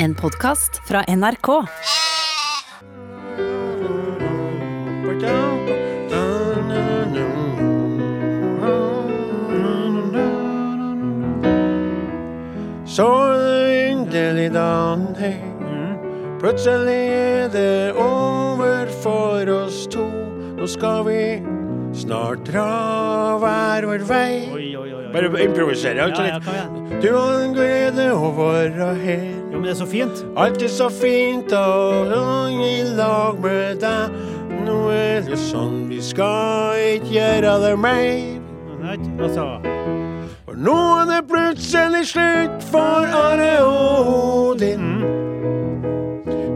En podkast fra NRK. Så endelig dagen her, Plutselig er det over for oss to. Nå skal vi snart dra hver vår vei. Oi, oi, oi. oi. Bare improvisere. Ja, Altså, ja, kom. Du har en glede å være her. Jo, men det er så fint. Alt er så fint og og i lag med deg. Nå er det sånn, vi skal ikke gjøre det mer. For nå er det plutselig slutt for Are og Odin.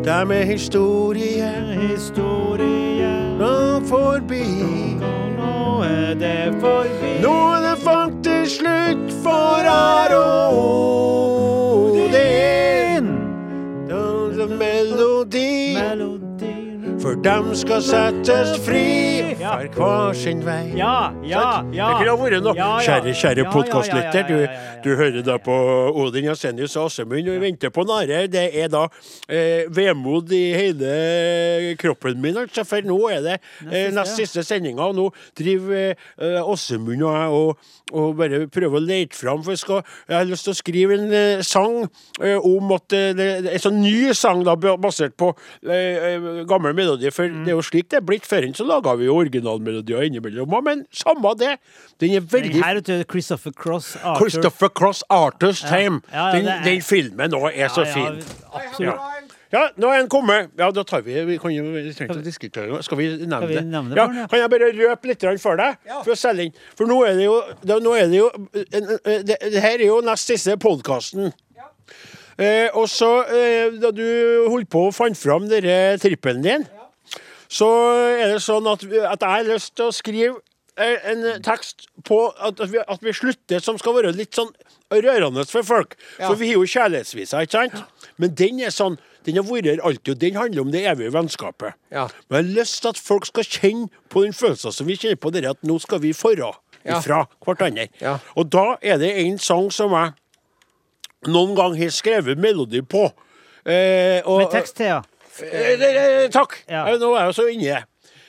Det er historie historie nå forbi. Nå er det forbi. Nå er det faktisk slutt for Are og For dem skal settes fri for hver sin vei. Ja, ja, ja. Det kunne ha vært noe. Kjære, kjære podkastlytter. Du, du hører da på Odin Jensenius og Assemund og venter på Nare. Det er da eh, vemod i hele kroppen min, altså. For nå er det eh, nest siste sendinga, og nå driver eh, Åsemund og jeg og, og bare prøver å lete fram. For jeg, skal, jeg har lyst til å skrive en eh, sang eh, om at eh, det, er en sånn ny sang da, basert på eh, gammel melodi. For Mm. det er jo slik det er blitt. Før så laga vi jo originalmelodier innimellom. Men samme det. Den er veldig Her er Christopher Cross. Arthur. Christopher Cross Arthur's Time. Ja, ja, den, er- den filmen òg er så Ja, ja, fin. Absolutt. Ja, nå er den kommet. Ja, da tar vi Vi kan jo vi trenger ikke å diskutere noe. Skal vi nevne Skal vi det? nevne det ja, ja? kan jeg bare røpe litt for deg? For å selge inn. For nå er det jo det, Nå er det jo en- en- det, det her er jo nest siste podkasten. Eh, og så, eh, da du holdt på og fant fram denne trippelen din, så er det sånn at, at jeg har lyst til å skrive eh, en tekst på at vi, at vi slutter som skal være litt sånn rørende for folk. For vi har jo kjærlighetsvisa, ikke sant? Men den er sånn den har vært her alltid, og den handler om det evige vennskapet. Ja. Men jeg har lyst til at folk skal kjenne på den følelsen som vi kjenner på dere, at nå skal vi forra Ja. ifra hverandre. Ja. Og da er det en sang som jeg noen gang har skrevet melodi på. Eh, og, Med tekst til, ja. Eh, takk! Ja. Eh, Nå er jeg så inni det.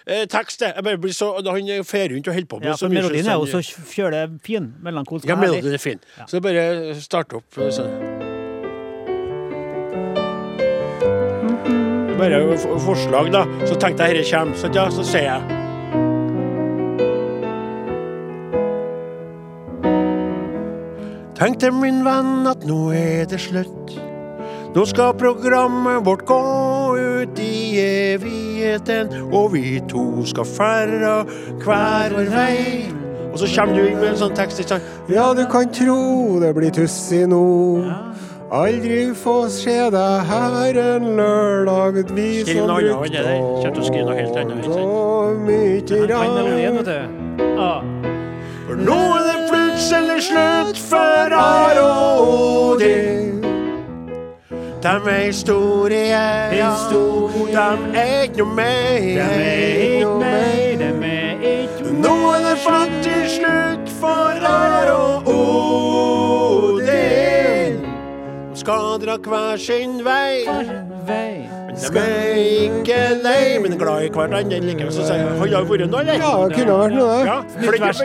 Eh, tekst, det. Jeg bare blir så, han fer rundt og holder på med ja så mye melodien er jo sånn- så fjøle fin. Melankolsk Ja, melodien er fin. Ja. Så bare starte opp sånn. Bare forslag, da. Så tenkte jeg dette kommer. Så, ja, så ser jeg. Tenk deg, min venn, at nå er det slutt. Nå skal programmet vårt gå ut i evigheten, og vi to skal ferda hver vår vei. Og så kommer du inn med en sånn tekst. ikke sant? Ja, du kan tro det blir tussig nå. Aldri få se deg her en lørdag. Vi Skriv som brukte å mye rart. Ja. For nå er det plutselig slutt for Are og Odin. De er historie, ja. De er ikke noe mer. De er ikke mer, dem er ikke Nå er det faktisk slutt for her og Odin. De skal dra hver sin vei. De er ikke lei, men glad i hverandre likevel. Så sier jeg, har vært noe, eller? Ja, det kunne vært noe, det. Ja, for Nytt det er vers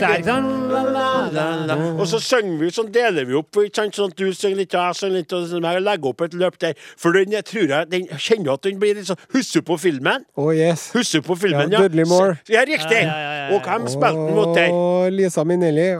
der. Og så synger vi, sånn deler vi opp, ikke sant? sånn at du synger litt, og jeg synger litt, og jeg legger opp et løp der. For den jeg tror jeg, den kjenner at den blir litt sånn Husker på filmen? Oh, yes. Husker på filmen, Ja, Dudley Moore. Ja, riktig. Og hvem spilte den mot der? Lisa Minnelli.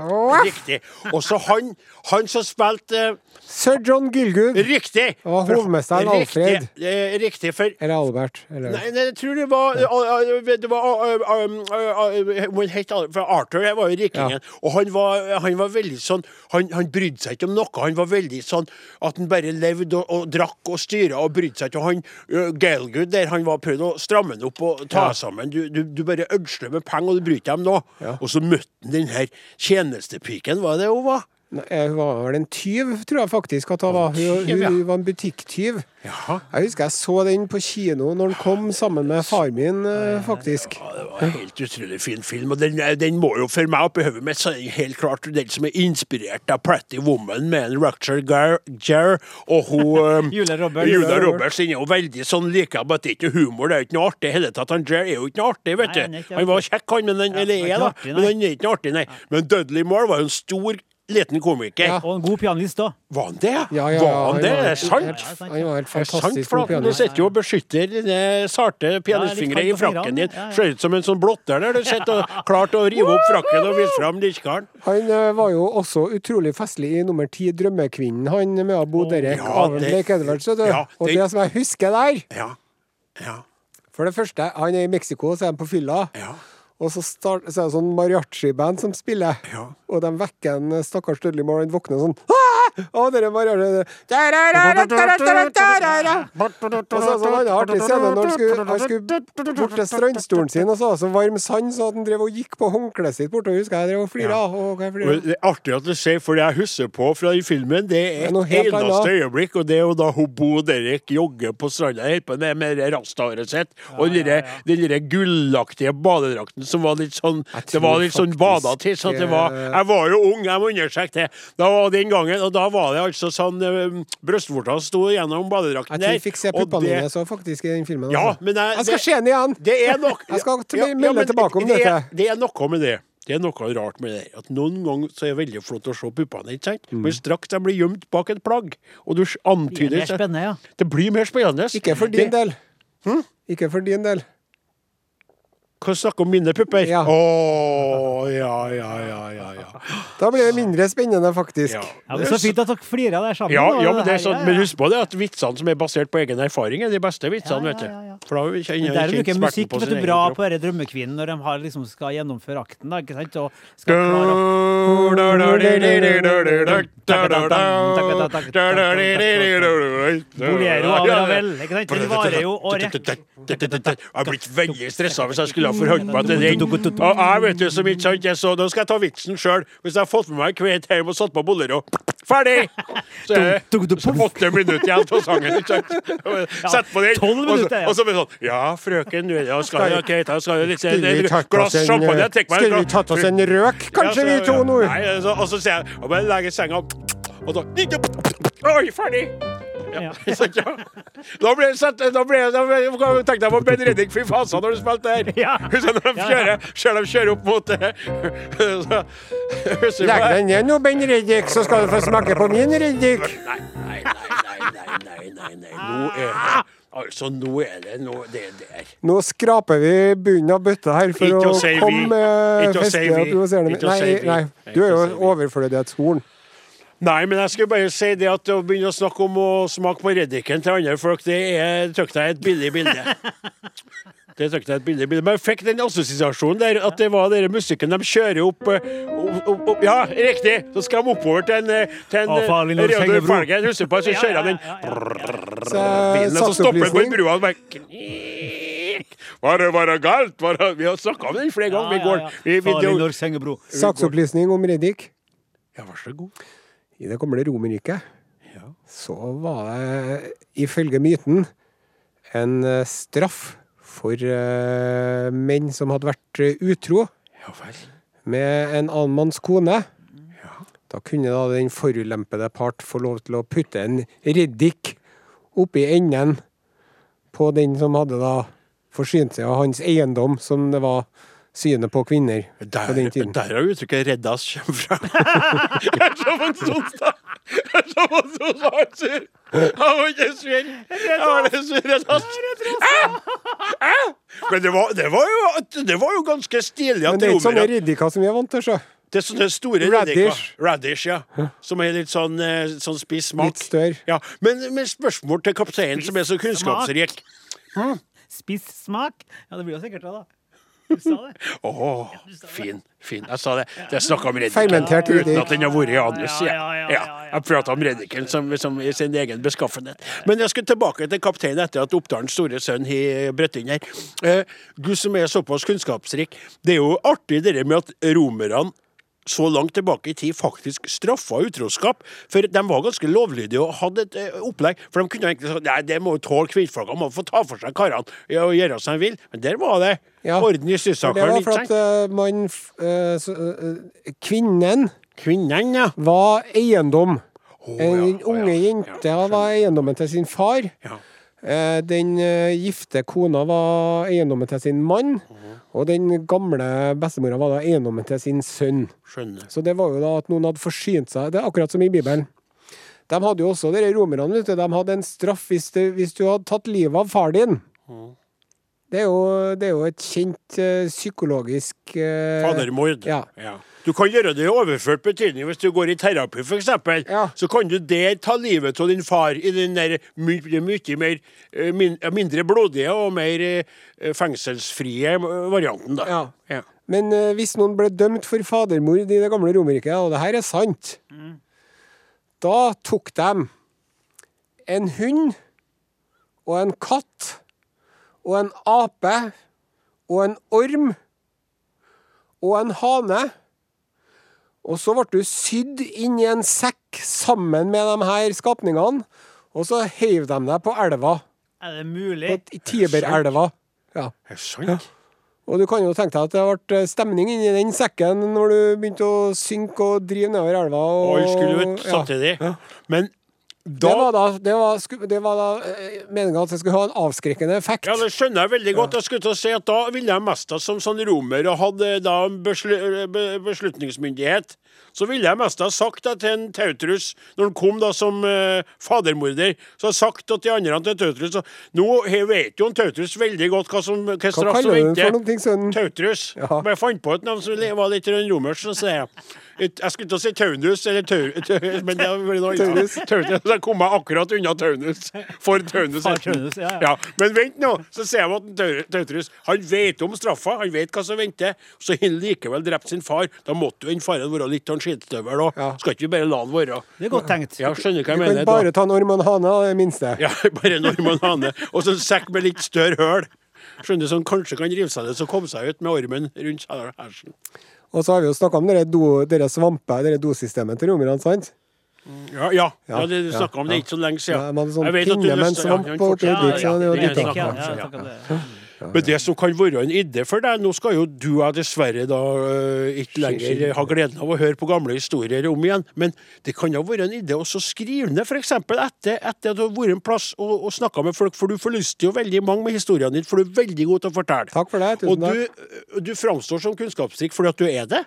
Riktig. Og så han, han som spilte Sir John Gilgood. eh, Riktig! Og hovmesteren Alfred. Riktig, eh, riktig, for Eller Albert. Eller. Nei, nei, jeg tror det var Det var het For Arthur jeg var jo rikingen. Og han var, han var veldig sånn han, han brydde seg ikke om noe. Han var veldig sånn at han bare levde og, og drakk og styra og brydde seg ikke. Og han uh, Gailgood der, han var prøvd å stramme han opp og ta Ja. sammen. Du, du, du bare ødsler med penger, og du bryr deg om noe. Ja. Og så møtte han den her tjenestepiken, var det hun var? Nei, Hun var vel en tyv, tror jeg faktisk at hun var. Hun, hun, hun var en butikktyv. Jeg husker jeg så den på kino når den kom sammen med far min, eh, faktisk. Ja, det var en helt utrolig fin film, og den, den må jo for meg oppi hodet mitt den helt klart den som er inspirert av Pretty Woman med en Ructure Ger og hun um, Julia Roberts. Julia Roberts er jo veldig sånn like, men det er ikke humor, det er ikke noe artig i hele tatt. Han Ger er jo ikke noe artig, vet du. Han var kjekk, han, men han, Ja, eller er ikke da, men han er ikke noe artig, nei. Men Dudley Moore var jo en stor, liten komiker. Ja. Og en god pianist òg. Var han det? Ja, ja, var han han det? var- Er det sant? Han var helt fantastisk god pianist. du sitter jo og beskytter dine sarte pianistfingre i frakken din. fingrene, ja, ja. Ser ut som en sånn blotter der du sitter og klart å rive opp frakken og vise fram lirkaren. Han eh, var jo også utrolig festlig i nummer ti, 'Drømmekvinnen', han med Bo Derek det- Blake Edwards. ja, Og det- det som jeg husker der Ja. Ja. For det første, han er i Mexico, så er han på fylla. Ja. Og så, start, så er det sånn mariachi-band som spiller. Ja. Og de vekker en stakkars Dudley Moore. Han våkner sånn «Ah!» Og dere mariachi Og så det sånn annen artig scene når han skulle, han skulle bort til strandstolen sin, og så var det så varm sand så at han drev og gikk på håndkleet sitt bortover. Husker jeg jeg drev og flira. Og. Det er artig at du skjer, for det jeg husker på fra den filmen, det er Det et helt eneste annet. øyeblikk, og det er jo da Bo Derek jogger på stranda det med det rastahåret sitt, og den lille gullaktige badedrakten som var litt sånn Det var litt sånn det var, eh, jeg var jo ung, jeg må understreke det. Da var den gangen, og da var det altså sånn uh, Brystvortene sto gjennom badedrakten Jeg tror jeg fikk se puppene dine så faktisk i den filmen. Ja, altså. men jeg, jeg skal det- se den igjen! det er nok Jeg skal til- Ja, ja, melde ja, tilbake om det, dette. Det er noe med det. Det er noe rart med det. At noen ganger så er det veldig flott å se puppene, ikke sant? Mm. Men straks de blir gjemt bak et plagg, og du antyder Mer spennende, ja. Det blir mer spennende. Ikke for din Det- del. Ikke for din del. Kan snakke om mine pupper? Ja. Å, ja, ja, ja, ja, ja. Da blir det mindre spennende, faktisk. Ja. Ja, men Så fint at dere flirer av det sammen. Ja, ja, men det er sånn, men husk på det at vitsene som er basert på egen erfaring, er de beste vitsene, Ja, ja, vet du. For da Men der bruker musikk vet du, bra kropp. på denne drømmekvinnen når de har, liksom, skal gjennomføre akten. da, ikke sant? Og skal klare å Bolero av Ravel. Ikke sant? Den varer jo året. Jeg har blitt veldig stressa hvis jeg skulle forholdt meg til den. Og jeg vet jo som ikke sant, jeg så, Nå skal jeg ta vitsen sjøl. Hvis jeg har fått med meg en kveit hjem og satt på bolero Ferdig! Så er det åtte minutter igjen av sangen. ikke sant? Sett på den. og så- blir det sånn Ja, frøken, du ja, skal jeg okay, skal jeg litt et glass champagne? Meg skulle vi tatt oss en røk, kanskje, vi to nå? Nei, og så sier jeg og bare legger senga Og så Oi, ferdig! Ja. Ja. Da ble jeg satt Da ble da ble jeg tenkte jeg på Ben Reddik fy faen når du spilte her. Ja. Husker når de Ja, ja. kjører, ser de kjører opp mot eh, så, Legg deg ned nå, Ben Reddik, så skal du få smake på min Reddik. Nei, nei, nei, nei, nei, nei, nei. Nå er det Altså, nå er det nå det er der. Nå skraper vi bunnen av bøtta her for Ikke å å komme festlig og provoserende Nei, nei, du er jo overflødighetshorn. Nei, men jeg skulle bare si det at å begynne å snakke om å smake på reddiken til andre folk, det er tøkt jeg et billig bilde. Det tøkt jeg et billig bilde. Men jeg fikk den assosiasjonen der at det var den musikken de kjører opp, eh, opp, opp, opp Ja, riktig! Så skal de oppover til en, eh, til en Reodor hengebro. Felgen. Husker på, så kjører han de den ja, ja, Så bilen, og så stopper den på brua og bare. Var det bare galt? Var det, vi har snakka om den flere ganger. Ja, ja, vi, vi, Farlig norsk hengebro. Saksopplysning om Reddik. Ja, vær så god. I det gamle Romerriket Ja. så var det ifølge myten en eh, straff for uh, menn som hadde vært eh, utro Ja med en annen manns kone. Da kunne da den forulempede part få lov til å putte en reddik oppi enden på den som hadde da forsynt seg av hans eiendom, som det var synet på kvinner på den Der, tiden. der har uttrykket 'reddas' kommer fra. Kanskje er er som en Sonstad han sier. Han var ikke reddas. Men det var, det, var jo, det var jo ganske stilig Men det er ikke sånne riddika som vi er vant til, så. Det er sånne store Radish. Radish, ja. Som er litt sånn, eh, sånn spiss smak. Litt større. Ja. Men med spørsmål til kapteinen, som er så kunnskapsrik. Spiss smak. Ja, det blir jo sikkert det, da. Du sa det. Åh, fin, fin. Jeg sa det. Det er snakka om reddiken. Uten at den har vært i anus. Ja, Ja, ja, ja, ja, ja, ja. Jeg prata om reddiken som, som i sin egen beskaffenhet. Men jeg skal tilbake til kapteinen etter at Oppdalens store sønn har brutt inn her. Eh, du som er såpass kunnskapsrik. Det er jo artig det der med at romerne så langt tilbake i tid faktisk straffa utroskap. For de var ganske lovlydige og hadde et eh, opplegg. For de kunne egentlig sagt nei, det må jo tåle kvinnfolka, må få ta for seg karene og gjøre som de vil. Men der var det Ja. orden i For det var for at eh, man uh, så, Kvinnen Kvinnene, ja. var eiendom. Oh, ja, en unge ja. jenta Ja, var eiendommen til sin far. Ja. Eh, Den eh, gifte kona var eiendommen til sin mann. Mhm. Og den gamle bestemora var da eiendommen til sin sønn. Skjønner. Så det var jo da at noen hadde forsynt seg. Det er akkurat som i Bibelen. De hadde jo også, dere romerne, vet du, de hadde en straff hvis, du, hvis du hadde tatt livet av far din. Mm. Det er jo, det er jo et kjent uh, psykologisk uh, Fadermord. Ja. Du kan gjøre det i overført betydning hvis du går i terapi, f.eks. Ja. Så kan du der ta livet av din far i den der mye, mye mer, eh, min, mindre blodige og mer eh, fengselsfrie varianten, da. Ja. Ja. Men uh, hvis noen ble dømt for fadermord i det gamle Romerriket, og det her er sant, da tok de en hund og en katt og en ape og en orm og en hane. Og så ble du sydd inn i en sekk sammen med de her skapningene, og så heiv de deg på elva, Er det mulig? på Tiberelva. Ja. Er det sant? Og du kan jo tenke deg at det ble stemning inni den sekken når du begynte å synke og drive nedover elva. Og, og skulle ut ja. samtidig. Men Det var da, det var, det var da eh, meningen at det skulle ha en avskrekkende effekt. Ja, Det skjønner jeg veldig godt. Jeg skulle til å si at Da ville jeg mest som sånn romer og hadde da beslu, beslutningsmyndighet. Så ville jeg mest ha sagt da til en Tautrus, når han kom da som eh, fadermorder, så har jeg sagt til de andre til Tautrus så, Nå vet jo en Tautrus veldig godt hva, som, hva straff som kaller du for venter. noen ting, sønnen? Ja. Men jeg fant på et navn som var litt romersk, så sier jeg Jeg skulle til å si Taunus, eller Tau... Tau- Men det var noe Taunus. annet. Taunus. Så jeg kom meg akkurat unna Taunus. For Taunus. Ja, ja. ja. Men vent nå, så ser jeg at Tau- Tautrus Han vet om straffa, han vet hva som venter. Så har han likevel drept sin far. Da måtte jo den faren være litt av en skitstøvel òg. Ja. Skal ikke vi bare la den være? Det er godt tenkt. Ja, skjønner hva Du jeg kan mener. bare da. ta en orm og en hane, det minste. Ja, bare en orm og en hane. Og så en sekk med litt større høl. Skjønner du, Som kanskje kan rive seg løs og komme seg ut med ormen rundt hersen. Og så har vi jo snakka om dere svamper, dere dosystemet til romerne, sant? Ja, ja. Ja, ja det du ja, snakka om det ja. ikke så lenge siden. Ja, de hadde sånn du pinne med en svamp oppi dit, så det var det litt er Ikke, ja, snakk om, ja, ja. Men det som kan være en idé for deg Nå skal jo du og dessverre da øh, ikke lenger ha gleden av å høre på gamle historier om igjen, men det kan jo være en idé å så skrive ned f.eks. Etter, etter at du har vært en plass og, og snakka med folk, for du forlyster jo veldig mange med historiene dine, for du er veldig god til å fortelle. Takk for det. Tusen takk. du, du framstår som kunnskapsrik fordi at du er det.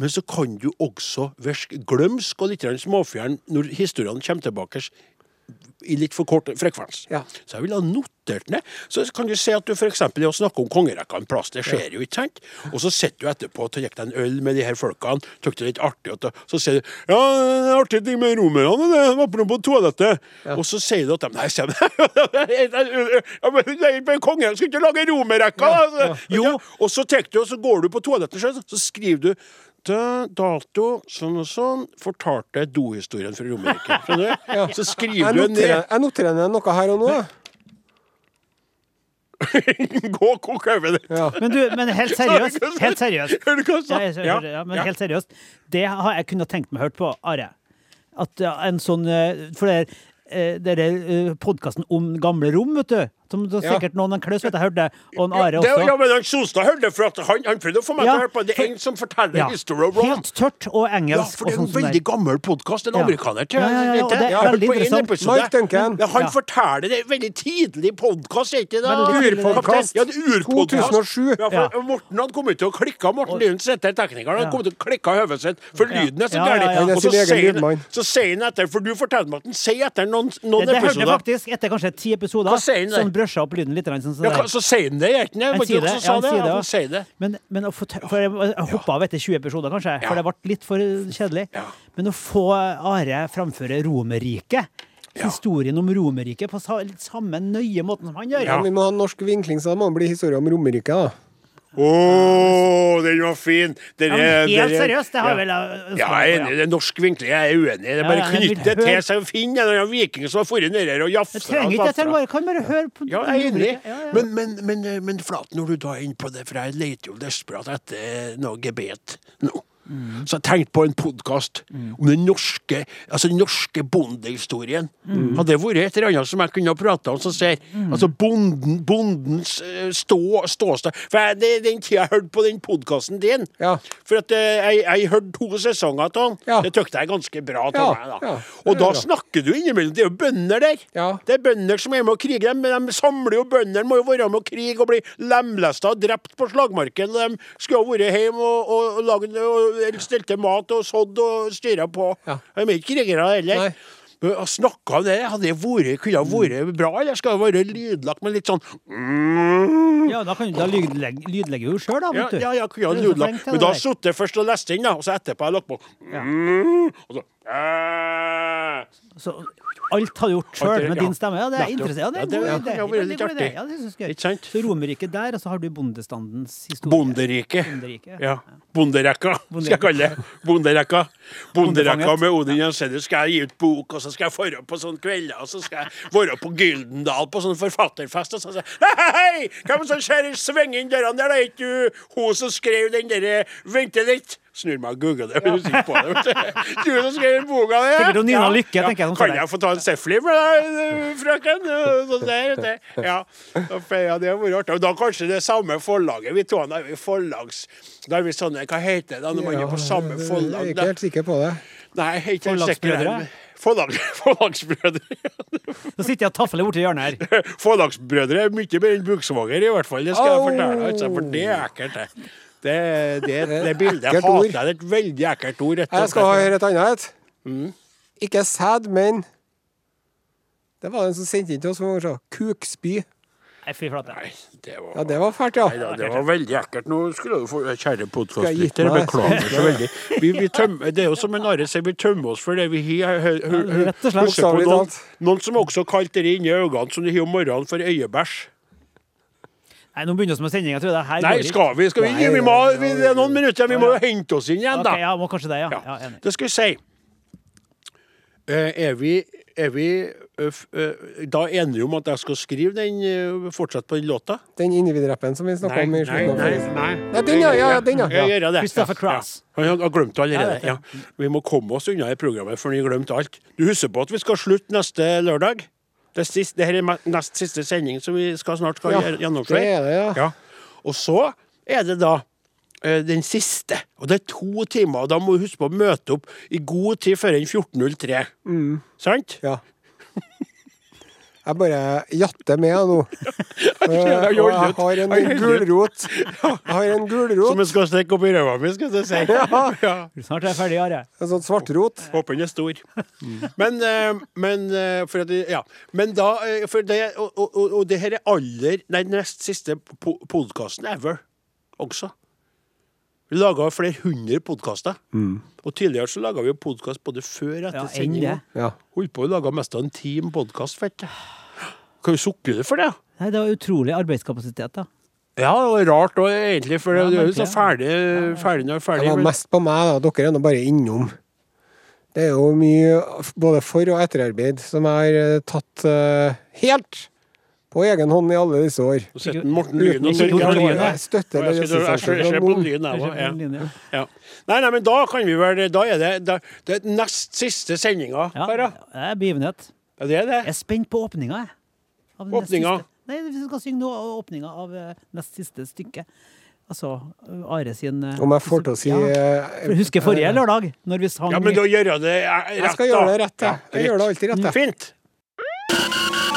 Men så kan du også virke glømsk og litt småfjern når historiene kommer tilbake i litt for kort frekvens. Ja. Så jeg ville ha notert ned. Så kan du se at du f.eks. er å snakke om kongerekka en plass. Det skjer jo, ikke sant? Og så sitter du etterpå og tar deg en øl med de her folkene. Tykker det er litt artig. og Så sier du ja, det er artig ting med romerne, det var på toalettet. Ja. Og så sier du at de Nei, sier ja, men kongen skal ikke lage romerrekka, Ja. Jo, og så tar du, og så går du på toalettet sjøl, så skriver du dato sånn og sånn fortalte dohistorien fra. Skjønner du? Så skriver du ned jeg noterer ned noe her og nå. Gå og kok hodet ditt. Ja. Men du, men helt seriøst, helt seriøst. Hører du hva jeg sa? Ja, ja, men Ja. helt seriøst, det har jeg kunnet tenkt meg hørt på, Are. At en sånn eh, For det er det er podkasten om gamle rom, vet du. Som det er Ja. sikkert noen en Klaus vet jeg hørte, og en Are det, ja, men han Solstad hørte det, for at han, han prøvde å få meg Ja, til å høre på. Det er en som forteller Ja, History of Rome. Helt tørt og engelsk. Ja, for det er en sånn veldig gammel podkast. En Ja. amerikaner, til. Ja, ja, det er Jeg har hørt veldig interessant. episode. Mike Duncan. Ja, han Ja. forteller det er veldig tidlig podkast, er ikke det? Urpodkast. Ja, det er urpodkast. 2007. Ja, for Ja. Morten hadde kommet til å klikke. Morten Lyen sitter teknikeren. Han kommet til å klikke hodet sitt, for lyden er så Ja, ja, gæren. ja. Og så sier han- etter, for du forteller meg at han sier etter noen, Det, noen det hørte jeg faktisk etter kanskje ti episoder. Hva sier han der? Brøsja opp lyden litt. Sånn, ja, Så sier han det, gjør han ikke det? Han sier det, ja, han sier det, han sier det. Men, men å få, for jeg, hoppa av etter 20 episoder, kanskje, for det ble litt for kjedelig. Men å få Are framføre Romerriket, historien om Romerriket, på samme nøye måten som han gjør Ja, vi må ha en norsk vinkling, så det må bli historie om Romerriket. da. Å, den var fin! Den Ja, er- men helt den er- seriøst, det har ja. vel Ja, jeg er enig. Det er norsk vinkling. Jeg er uenig. Det er bare Ja, ja, jeg vil knytte det til seg og finne en viking som har dratt nedi her og jafsa. trenger ikke, trenger bare, kan bare høre på Ja, jeg er enig. Ja, ja. Men, men, men, men Flaten, når du da er inne på det, for jeg leter jo desperat etter noe gebet nå. Så jeg tenkte på en podkast om den norske altså den norske bondehistorien. Hadde det vært et eller annet som jeg kunne ha prata om, som ser altså bonden, bondens eh, stå, ståsted For jeg, det den tida jeg hørte på den podkasten din. Ja. For at eh, jeg, jeg hørte to sesonger av den. Ja. Det tykte jeg ganske bra av Ja, meg. da. og da er bra. snakker du innimellom. Det er jo bønder der. Det er bønder som er med å krige. De, de samler jo bøndene, må jo være med å krige og bli lemlesta og drept på slagmarken. De skulle ha vært hjemme og, og, og og stelt til mat og sådd og styra på. Ja. De er ikke krigere heller. Nei. Men om det, hadde det vært, kunne det vært bra, eller skal det være lydlagt med litt sånn mm. Ja, da kan du da lydlegge, lydlegge jo sjøl, da. Vet du. ja, ja, kunne er så lydlagt. Men da satt jeg først og leste inn, da, og så etterpå har jeg lagt på mm, Og så Så alt har du gjort sjøl med din stemme. Ja, det er interessant. Ja, det er en god idé. det. Ja, det syns jeg er gøy. Så Romerriket der, og så har du bondestandens historie. Bonderiket. Ja. Bonderekka, skal jeg kalle det. Bonderekka. Bonderekka med Odin Jensenius skal jeg gi ut bok, og så skal jeg være på sånne kvelder, og så skal jeg være på Gyldendal på sånn forfatterfest, og så sier jeg hei, hei, hvem som skjer? svenge inn dørene der, det er ikke du hun som skrev den derre Vente litt. Snur meg og googler det, Ja. Musikk på det. Du som skrev boka di! Sikkert Nina Lykke, tenker jeg, Kan jeg få ta en Sefli med deg, frøken? Sånn der. Ja, ja det har vært artig. Og da kanskje det samme forlaget. Vi to er forlags... Da er vi sånne, hva heter det da, når man er på samme forlag? Jeg er ikke helt sikker på det. Nei, helt. Forlagsbrødre? Forlag, forlagsbrødre. Så sitter jeg og tafler borti hjørnet her. Forlagsbrødre er mye bedre enn Buksvåger, i hvert fall. Det skal jeg fortelle deg. altså, For det er ekkelt, det. Det, det, det bildet hater ord. jeg. Det er et veldig ekkelt ord. Jeg skal høre et annet et. Mm. Ikke sæd, men Det var den som sendte inn til oss for noen år. Kukspy. Nei, fy flate. Det var Ja, det var fælt, ja. Nei da, det var veldig ekkelt. Nå skulle du få Kjære podkastlytter, det? beklager så veldig. Vi, vi tømmer, det er jo som en Are sier, vi tømmer oss for det vi har. Rett og slett. Noen, noen som også kalte det inni øynene, som de har om morgenen, for øyebæsj. Nei, nå begynner vi med sendinga, Nei, skal vi? Skal vi, Nei, vi må, vi, det er noen minutter, vi må jo hente oss inn igjen, Ok, Okay, ja, må kanskje det, ja. Ja. ja enig. Det skal vi si. Eh, er vi, er vi eh, eh, da enige om at jeg skal skrive den, fortsatt på den låta? Den individrappen som vi snakka om i slutten av nei, nei, nei. Nei, den, ja, ja, den, ja. Jeg gjør det. Christopher Cross. Ja. Han har glemt det allerede. Ja. Vi må komme oss unna i programmet, for han har glemt alt. Du husker på at vi skal slutte neste lørdag? Det, siste, det her er nest siste sending som vi skal snart skal Ja, gjennomføre. det er det, ja. Ja. Og så er det da eh, den siste. Og det er to timer, og da må du huske på å møte opp i god tid før den 14.03. Sant? ja. Jeg bare jatter med jeg, nå. Og jeg har en gulrot. Jeg har en Som jeg skal stikke opp i ræva mi, skal jeg si. Ja. Snart er jeg ferdig, Are. En sånn svartrot. Håper den er stor. Men, eh, men eh, for at Ja. Men da eh, for det, og, og, og- det her er aller Nei, nest siste po podkasten ever også. Vi laga flere hundre podkaster. Og tidligere så laga vi jo podkast både før og etter ja, sendinga. Ja. Holdt på å lage mest av en team podkast, du. Kan vi sukke det for det? Nei, det var utrolig arbeidskapasitet, da. Ja, det var rart òg, egentlig, for Ja, det er jo så ferdig, ferdig når er Det var mest på meg, da. Dere er nå bare innom. Det er jo mye både for- og etterarbeid som jeg har eh, tatt uh, helt på egen hånd i alle disse år. Morten Lyn og Lyn, jeg skal- jeg ressurser ser- på. Lyn, jeg òg. ja. Nei, nei, men da kan vi vel Da er det da, Det er nest siste sendinga, Ja, det er begivenhet. Ja, det er det. Jeg er spent på åpninga, jeg. Av Åpninga? siste. Nei, vi skal synge nå åpninga av eh, nest siste stykke. Altså eh, Are sin eh, Om jeg får til å si Ja. Husker forrige lørdag, når vi sang Ja, men da gjør jeg det rett, rett, Jeg skal gjøre det rett, jeg. Jeg gjør det alltid rett, jeg. Fint.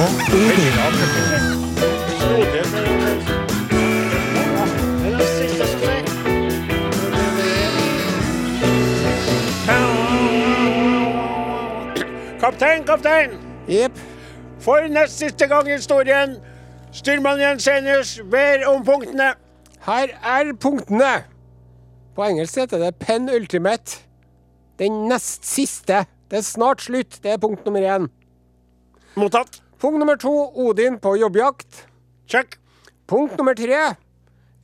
Kaptein, kaptein! Jepp. For nest siste gang i historien, styrmann Jensenius ber om punktene. Her er punktene. På engelsk heter det pen ultimate. Den nest siste. Det er snart slutt. Det er punkt nummer én. Mottatt. Punkt nummer to Odin på jobbjakt. Check. Punkt nummer tre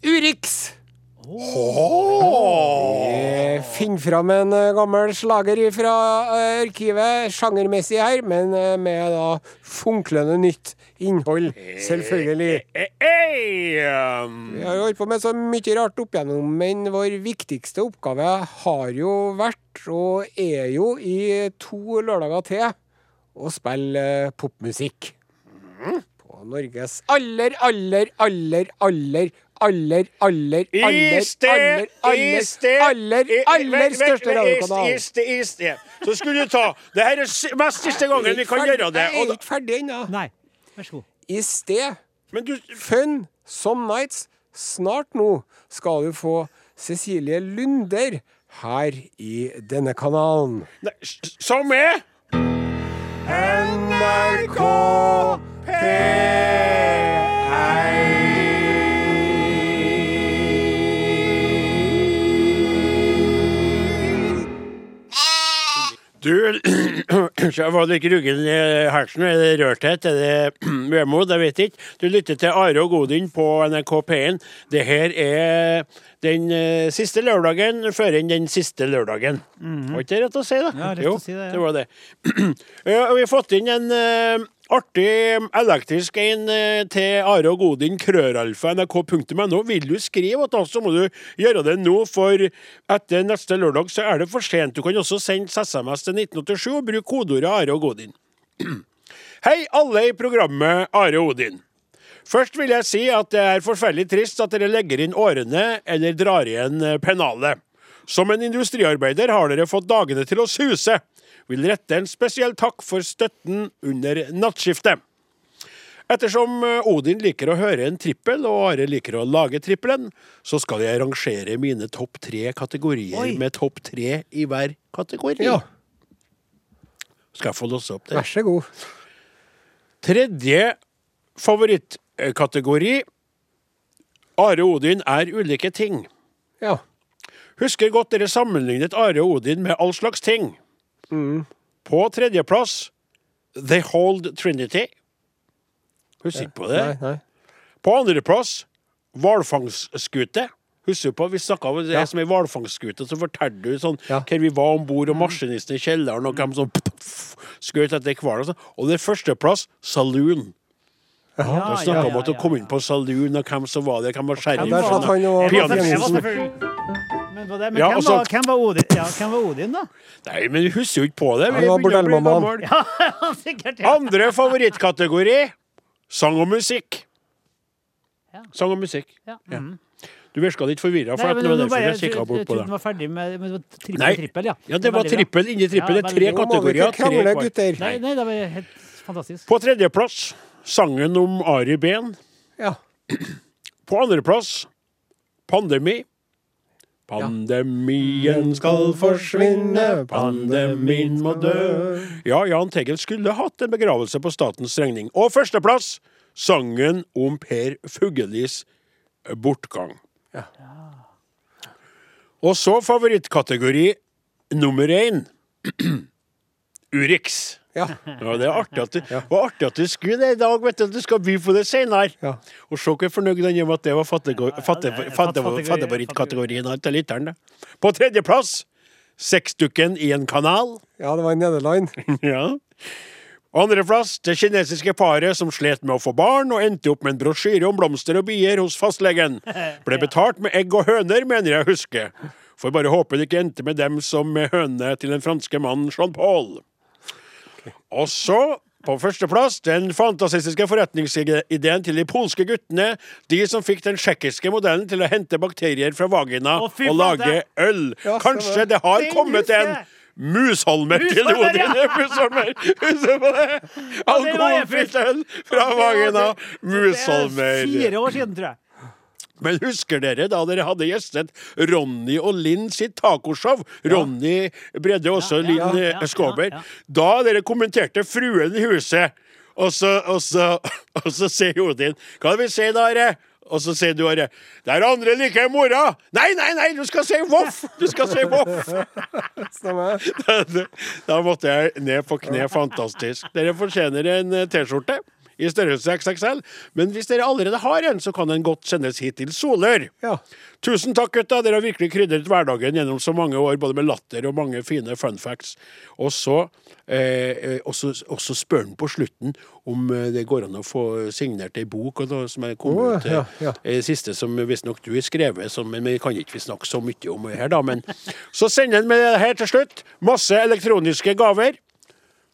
Urix. Oh. Finn finne fram en eh, gammel slager fra eh, arkivet, sjangermessig her, men eh, med da funklende nytt innhold, selvfølgelig. Eh, eh, um, Vi har holdt på med så mye rart opp igjennom, men vår viktigste oppgave har jo vært, og er jo i to lørdager til, å spille popmusikk. På Norges aller, aller, aller, aller, aller, aller, aller, aller, aller, aller, aller største radiokanal. Så skulle du ta Det her er mest siste gangen vi kan gjøre det. Jeg er ikke ferdig ennå. Nei, vær så god. I sted men du Fun Some Nights. Snart nå skal du få Cecilie Lunder her i denne kanalen. Som er NRK Du Jeg var litt ruggen i halsen. Er det rørthet? Er det vemod? Jeg vet ikke. Du lytter til Are og Godin på NRK P1. Det her er den eh, siste lørdagen før enn den siste lørdagen. Var ikke det rett å si, da? Ja, rett jo, å si det, ja. det var det. Vi har fått inn en eh, artig elektrisk en eh, til Are og Godin, krøralfa, nrk.no. Vil du skrive oss, så må du gjøre det nå, for etter neste lørdag så er det for sent. Du kan også sende SMS til 1987 og bruke kodeordet Are og Godin. Hei, alle i programmet Are og Odin. Først vil jeg si at det er forferdelig trist at dere legger inn årene eller drar igjen eh, pennalet. Som en industriarbeider har dere fått dagene til å suse. Vil rette en spesiell takk for støtten under nattskiftet. Ettersom eh, Odin liker å høre en trippel, og Are liker å lage trippelen, så skal jeg rangere mine topp tre kategorier Oi. med topp tre i hver kategori. Ja, Skal jeg få låse opp det? vær så god. Tredje favorittkategori Are og Odin er ulike ting. Ja. Husker godt dere sammenlignet Are og Odin med all slags ting. På tredjeplass The Hold Trinity. Husker ikke på det. Nei, nei. På andreplass hvalfangstskute. Husker du på, Vi snakka om det Ja. som ei hvalfangstskute, så fortalte du sånn Ja. hvor vi var om bord, og maskinisten i kjelleren, og hvem som skjøt etter hvalen. Og, sånn. og det er førsteplass saloon. Ja, Da snakka om at du kom inn på saloon, og hvem som var der, hvem var Ja, sheriff. der satt og Jeg var, Pianisten. Men, det, men Ja, hvem, og var, hvem, var Odin? Ja, hvem var Odin, da? Nei, men vi husker jo ikke på det. Vi Han var bordellmammaen. gammel. Sikkert, ja. Andre favorittkategori sang og musikk. Ja. Sang og musikk. ja. Mm. Du virka litt forvirra, for Nei, men det var derfor jeg kikka bort på det. var ferdig med, med trippel, Nei. trippel, ja. Ja, det var trippel inni trippel. Det er tre Ja, kategorier. Tre krangle, gutter. Nei, nei, det var helt fantastisk. På tredjeplass sangen om Ari Behn. Ja. På andreplass pandemi. Pandemien skal forsvinne, pandemien må dø. Ja, Jahn Tegel skulle hatt en begravelse på statens regning. Og førsteplass sangen om Per Fugellis bortgang. Og så favorittkategori nummer én. Urix. Ja. Ja, det er artig at du, det var artig at du skulle det i dag, vet du, at du skal by på det senere. Ja. Og se hvor fornøyd han er med at det var fattefavorittkategorien til lytteren. På tredjeplass Sexdukken i en kanal. ja, det var i Nederland. ja. Andreplass det kinesiske paret som slet med å få barn, og endte opp med en brosjyre om blomster og bier hos fastlegen. Ble betalt med egg og høner, mener jeg å huske. Får bare håpe det ikke endte med dem som med hønene til den franske mannen Jean-Paul. Og så, på førsteplass, den fantasistiske forretningsideen til de polske guttene. De som fikk den tsjekkiske modellen til å hente bakterier fra vagina Å, og flate! lage øl. Ja, Kanskje det har Den kommet en! Musholmer til Musholmer, Odin! Musholmer! Husker på det? Alkoholfritt øl fra vagina. Musholmer. Fire år siden, tror jeg. Men husker dere da dere hadde gjestet Ronny og Linn sitt tacoshow? Ronny Bredde også Ja, ja, Linn ja, eh, ja, Skåber. ja. Da dere kommenterte Fruen i huset, og så, og så, og så sier Odin Hva vil vi si da, Are? Og så sier du, bare 'Det er andre like mora! Nei, nei, nei, du skal si voff! Du skal si voff! Stemmer. da måtte jeg ned på kne. Fantastisk. Dere fortjener en eh, T-skjorte. I størrelse XXL. Men hvis dere allerede har en, så kan den godt sendes hit til Solør. Ja. Tusen takk, gutta. Dere har virkelig krydret hverdagen gjennom så mange år, både med latter og mange fine fun facts. Og så, eh, eh, spør han på slutten om eh, det går an å få signert ei bok og noe som er kommet Å, ut. ja, ja. eh, siste som visstnok du har skrevet, som, men vi kan ikke vi snakke så mye om her, da. Men så sender han med det her til slutt. Masse elektroniske gaver.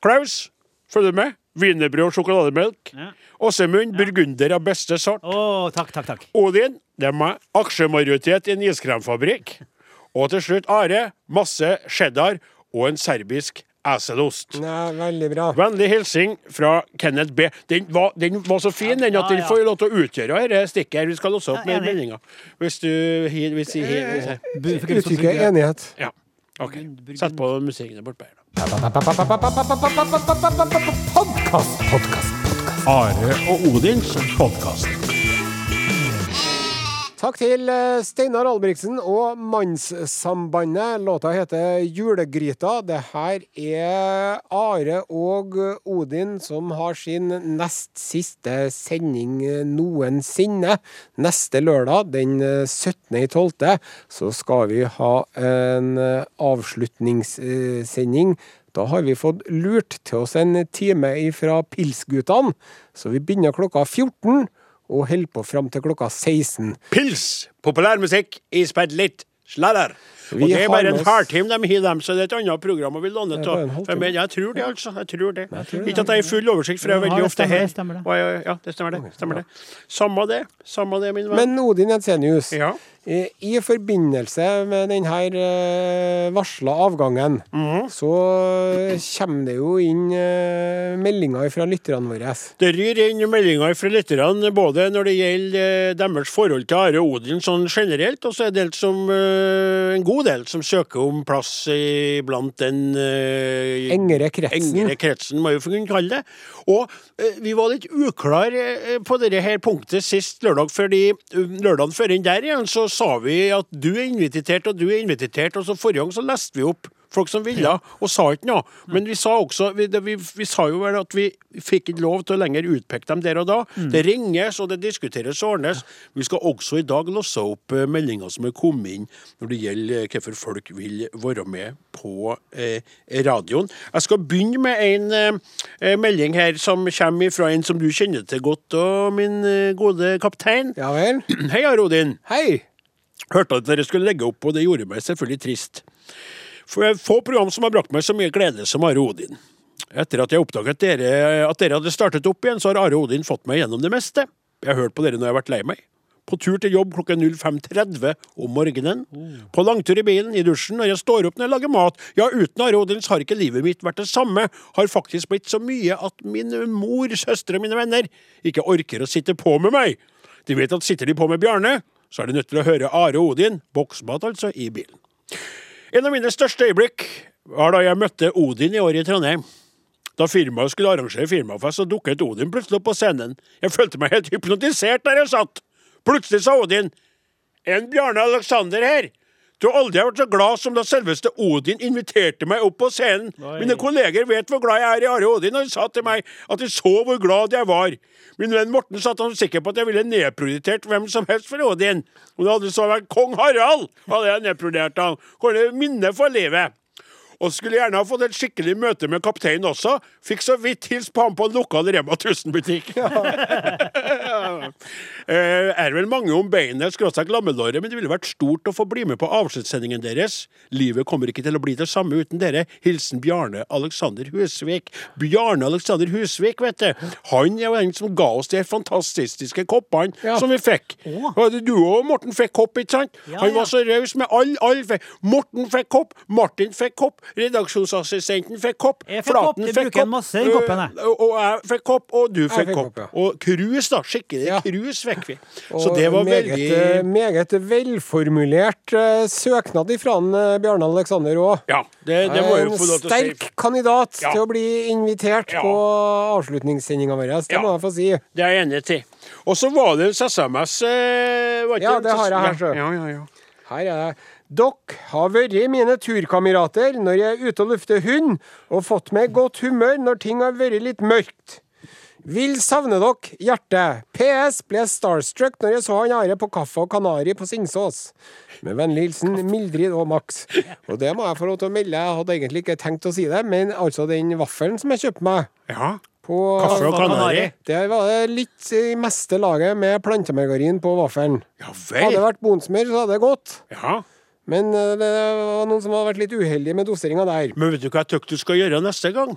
Klaus, følger du med? Wienerbrød og sjokolademelk. Ja. Åsemund, burgunder av beste sort. Å, takk, takk, takk. Odin, det er meg. Aksjemajoritet i en iskremfabrikk. Og til slutt Are. Masse cheddar og en serbisk eselost. Nei, veldig bra. Vennlig hilsing fra Kenneth B. Den var, den var så fin den at den ja. får lov til å utgjøre dette stikket. her. Vi skal låse opp Ja, med meldinga. Hvis du hvis Uttrykker enighet. Ja. OK. Sett på musikken bortpå her, da. Podkast, podkast. Are og Odins podkast. Takk til eh, Steinar Albrigtsen og Mannssambandet. Låta heter Julegryta. Det her er Are og Odin som har sin nest siste sending noensinne. Neste lørdag, den 17.12., så skal vi ha en eh, avslutningssending. Da har vi fått lurt til oss en time ifra Pilsguttene, så vi begynner klokka 14 og holder på fram til klokka 16. Pils, populærmusikk, ispedd litt sladder. Vi Og det er bare en halvtime de har dem, så det er et annet program vi låner er av. Men jeg tror det, altså. Jeg tror det. tror det. Ikke at jeg har full oversikt, for jeg er veldig ja, ofte her. det stemmer det. Ja, det stemmer det. Stemmer det. Samme det. Samme det, min venn. Men Odin Jensenius, Ja. I, i forbindelse med denne uh, varsla avgangen, mm. så kommer det jo inn eh, meldinger fra lytterne våre. Det ryr inn meldinger fra lytterne både når det gjelder eh, deres forhold til Are Odin sånn generelt, og så er det som, eh, en god del som søker om plass blant den eh, Engere kretsen. engere kretsen, må vi kunne kalle det. Og eh, vi var litt uklare eh, på dette punktet sist lørdag, fordi eh, lørdagen før inn der igjen så sa vi at du er invitert og du er invitert, og så forrige gang så leste vi opp folk som ville, og sa ikke noe. Men vi sa også vi, vi, vi sa jo vel at vi fikk ikke lov til å lenger utpeke dem der og da. Det ringes og det diskuteres og ordnes. Vi skal også i dag losse opp eh, meldinger som er kommet inn når det gjelder eh, hvorfor folk vil være med på eh, radioen. Jeg skal begynne med en eh, melding her som kommer fra en som du kjenner til godt, og min eh, gode kaptein. Ja vel? Hei, Arodin. Hei! Hørte at dere skulle legge opp, og det gjorde meg selvfølgelig trist. For jeg få program som har brakt meg så mye glede som Are Odin. Etter at jeg oppdaget dere, at dere hadde startet opp igjen, så har Are Odin fått meg gjennom det meste. Jeg har hørt på dere når jeg har vært lei meg. På tur til jobb klokka 05.30 om morgenen. På langtur i bilen, i dusjen, når jeg står opp når jeg lager mat. Ja, uten Are Odins har ikke livet mitt vært det samme. Har faktisk blitt så mye at min mor, søstre og mine venner ikke orker å sitte på med meg. De vet at sitter de på med Bjarne, så er du nødt til å høre Are Odin, boksmat altså, i bilen. En av mine største øyeblikk var da jeg møtte Odin i år i Trondheim. Da firmaet skulle arrangere firmafest, så dukket Odin plutselig opp på scenen. Jeg følte meg helt hypnotisert der jeg satt. Plutselig sa Odin, en Bjarne Alexander her. Du har aldri vært så glad som da selveste Odin inviterte meg opp på scenen. Mine kolleger vet hvor glad jeg er i Are Odin, og de sa til meg at de så hvor glad jeg var. Min venn Morten satt han sikker på at jeg ville nedprioritert hvem som helst for Odin. Om det hadde så vært kong Harald, hadde jeg nedprioritert han. Hvor det minne for livet. Og skulle gjerne ha fått et skikkelig møte med kapteinen også. Fikk så vidt hilst på ham på en lokal Rema 1000-butikk. Eh, er vel mange om beinet, skråstrek lammelåret, men det ville vært stort å få bli med på avskjedssendingen deres. Livet kommer ikke til å bli det samme uten dere. Hilsen Bjarne Alexander Husvik. Bjarne Alexander Husvik, vet du. Han er jo den som ga oss de fantastiske koppene Ja. som vi fikk. Å. Du og Morten fikk kopp, ikke sant? Ja, Han ja. var så raus med alle. All fikk. Morten fikk kopp, Martin fikk kopp, redaksjonsassistenten fikk kopp, Jeg fikk kopp, de bruker masse i koppen, jeg. øh, og jeg fikk kopp, og du fikk fikk kopp. kopp, ja. Og krus, da. Skikkelig Ja. krus fikk vi. Og Så det var meget, veldig eh, Meget velformulert uh, søknad ifra han, uh, Bjarne Alexander òg. Ja, det, det må jeg jo få lov til å si. En sterk kandidat Ja. til å bli invitert Ja. på avslutningssendinga vår. Det Ja. må jeg få si. Det er jeg enig til. Og så var det en SMS eh, var ikke Ja, det? har jeg her, så. Ja, ja, ja. Her er det. Dere har vært mine turkamerater når jeg er ute og lufter hund, og fått meg godt humør når ting har vært litt mørkt. Vil savne dere, hjerte. PS ble starstruck når jeg så han Are på Kaffe og Kanari på Singsås. Med vennlig hilsen Mildrid og Max. Og det må jeg få lov til å melde. Jeg hadde egentlig ikke tenkt å si det, men altså den vaffelen som jeg kjøpte meg Ja. på Kaffe og kanari. Der var det litt i meste laget med plantemargarin på vaffelen. Ja Hadde det vært bonsmør, så hadde det gått. Ja. Men eh, det var noen som hadde vært litt uheldige med doseringa der. Men vet du hva jeg tykker du skal gjøre neste gang?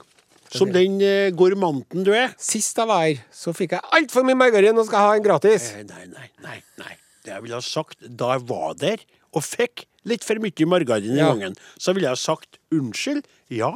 Som den eh, gourmanten du er. Sist jeg var her, så fikk jeg altfor mye margarin og skal ha en gratis. Eh, Nei, nei, nei. nei. Det jeg ville ha sagt da jeg var der og fikk litt for mye margarin i Ja. gangen, så ville jeg ha sagt unnskyld. Ja.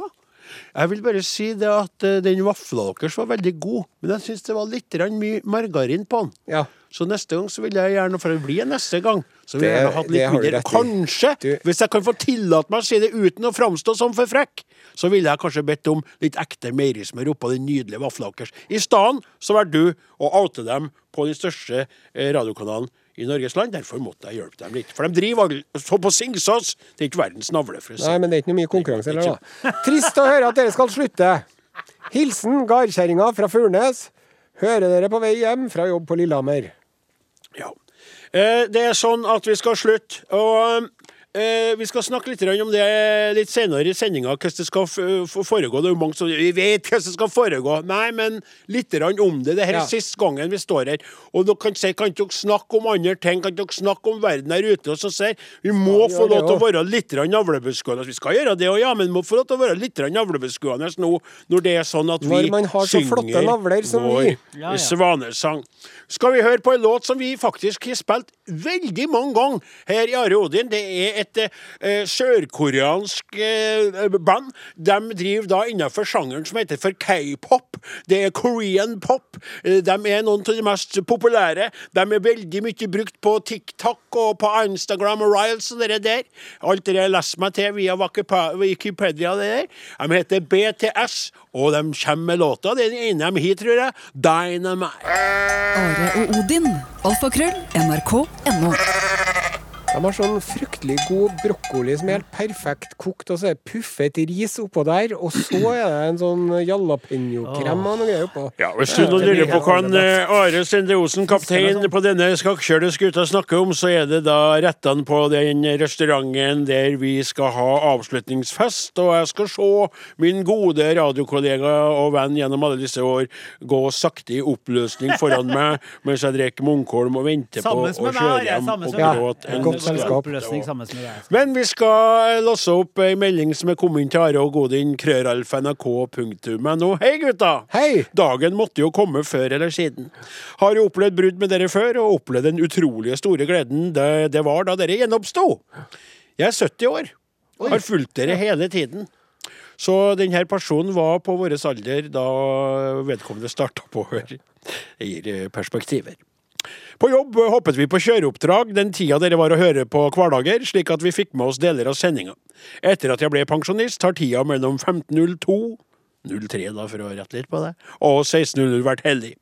Jeg vil bare si det at eh, den vafla deres var veldig god, men jeg syns det var litt mye margarin på den. Ja. Så neste gang så vil jeg gjerne, for det blir neste gang, så vil jeg gjerne ha det litt mindre. Kanskje, Du- hvis jeg kan få tillate meg å si det uten å framstå som for frekk, så ville jeg kanskje bedt om litt ekte meierismør oppå den nydelige vafla deres. I stedet så valgte du å oute dem på den største eh, radiokanalen i Norges land. Derfor måtte jeg hjelpe dem litt. For de driver så på Singsås. Det er ikke verdens navle, for å si Nei, men det er ikke noe mye konkurranse heller, da. Trist å høre at dere skal slutte. Hilsen gardkjerringa fra Furnes. Hører dere på vei hjem fra jobb på Lillehammer. Ja. Eh, det er sånn at vi skal slutte. Og vi skal snakke litt om det litt senere i sendinga, hvordan det skal f- foregå. Det er jo mange som Vi vet hvordan det skal foregå. Nei, men litt om det. Det er Ja. siste gangen vi står her. Og dere kan si, kan dere snakke om andre ting? Kan dere snakke om verden her ute? Og så sier vi må Ja, få lov til å være litt navlebeskuende. Vi skal gjøre det òg, ja, men vi må få lov til å være litt navlebeskuende nå når det er sånn at vi synger Når man har så flotte navler som vi. Ja, ja. svanesang. Skal vi høre på en låt som vi faktisk har spilt veldig mange ganger her i Are Odin. Det er et eh, sørkoreansk eh, band. De driver da innenfor sjangeren som heter for k-pop. Det er Korean pop. Eh, de er noen av de mest populære. De er veldig mye brukt på TikTok og på Instagram og Riles og det der. Alt det jeg leser meg til via Wikipedia. Det der. De heter BTS, og de kommer med låta. Den ene de har, tror jeg. Dynamite. Are og Odin. Alfakrøll. NRK.no. De har sånn fryktelig god brokkoli som er helt perfekt kokt, og så er det puffet ris oppå der, og så er det en sånn jalapeño-krem og noe greier oppå. Ja, Hvis du nå lurer på hva eh, Are Sende Osen, kaptein på denne skakkjørte skuta, snakker om, så er det da rettene på den restauranten der vi skal ha avslutningsfest. Og jeg skal se min gode radiokollega og venn gjennom alle disse år gå sakte i oppløsning foran meg mens jeg drikker Munkholm og venter på å kjøre hjem og gråte en. Selskap. Deg. Men vi skal låse opp ei melding som er kommet inn til Are og Godin, krøralf.nrk.no. Hei, gutta! Hei! Dagen måtte jo komme før eller siden. Har jo opplevd brudd med dere før, og opplevd den utrolige store gleden det, det var da dere gjenoppsto. Jeg er 70 år. Har fulgt dere hele tiden. Så denne personen var på vår alder da vedkommende starta på hør. Det gir perspektiver. På jobb hoppet vi på kjøreoppdrag den tida dere var å høre på hverdager, slik at vi fikk med oss deler av sendinga. Etter at jeg ble pensjonist, har tida mellom 15.02 03 da, for å rette litt på det, og 16.00 vært heldig.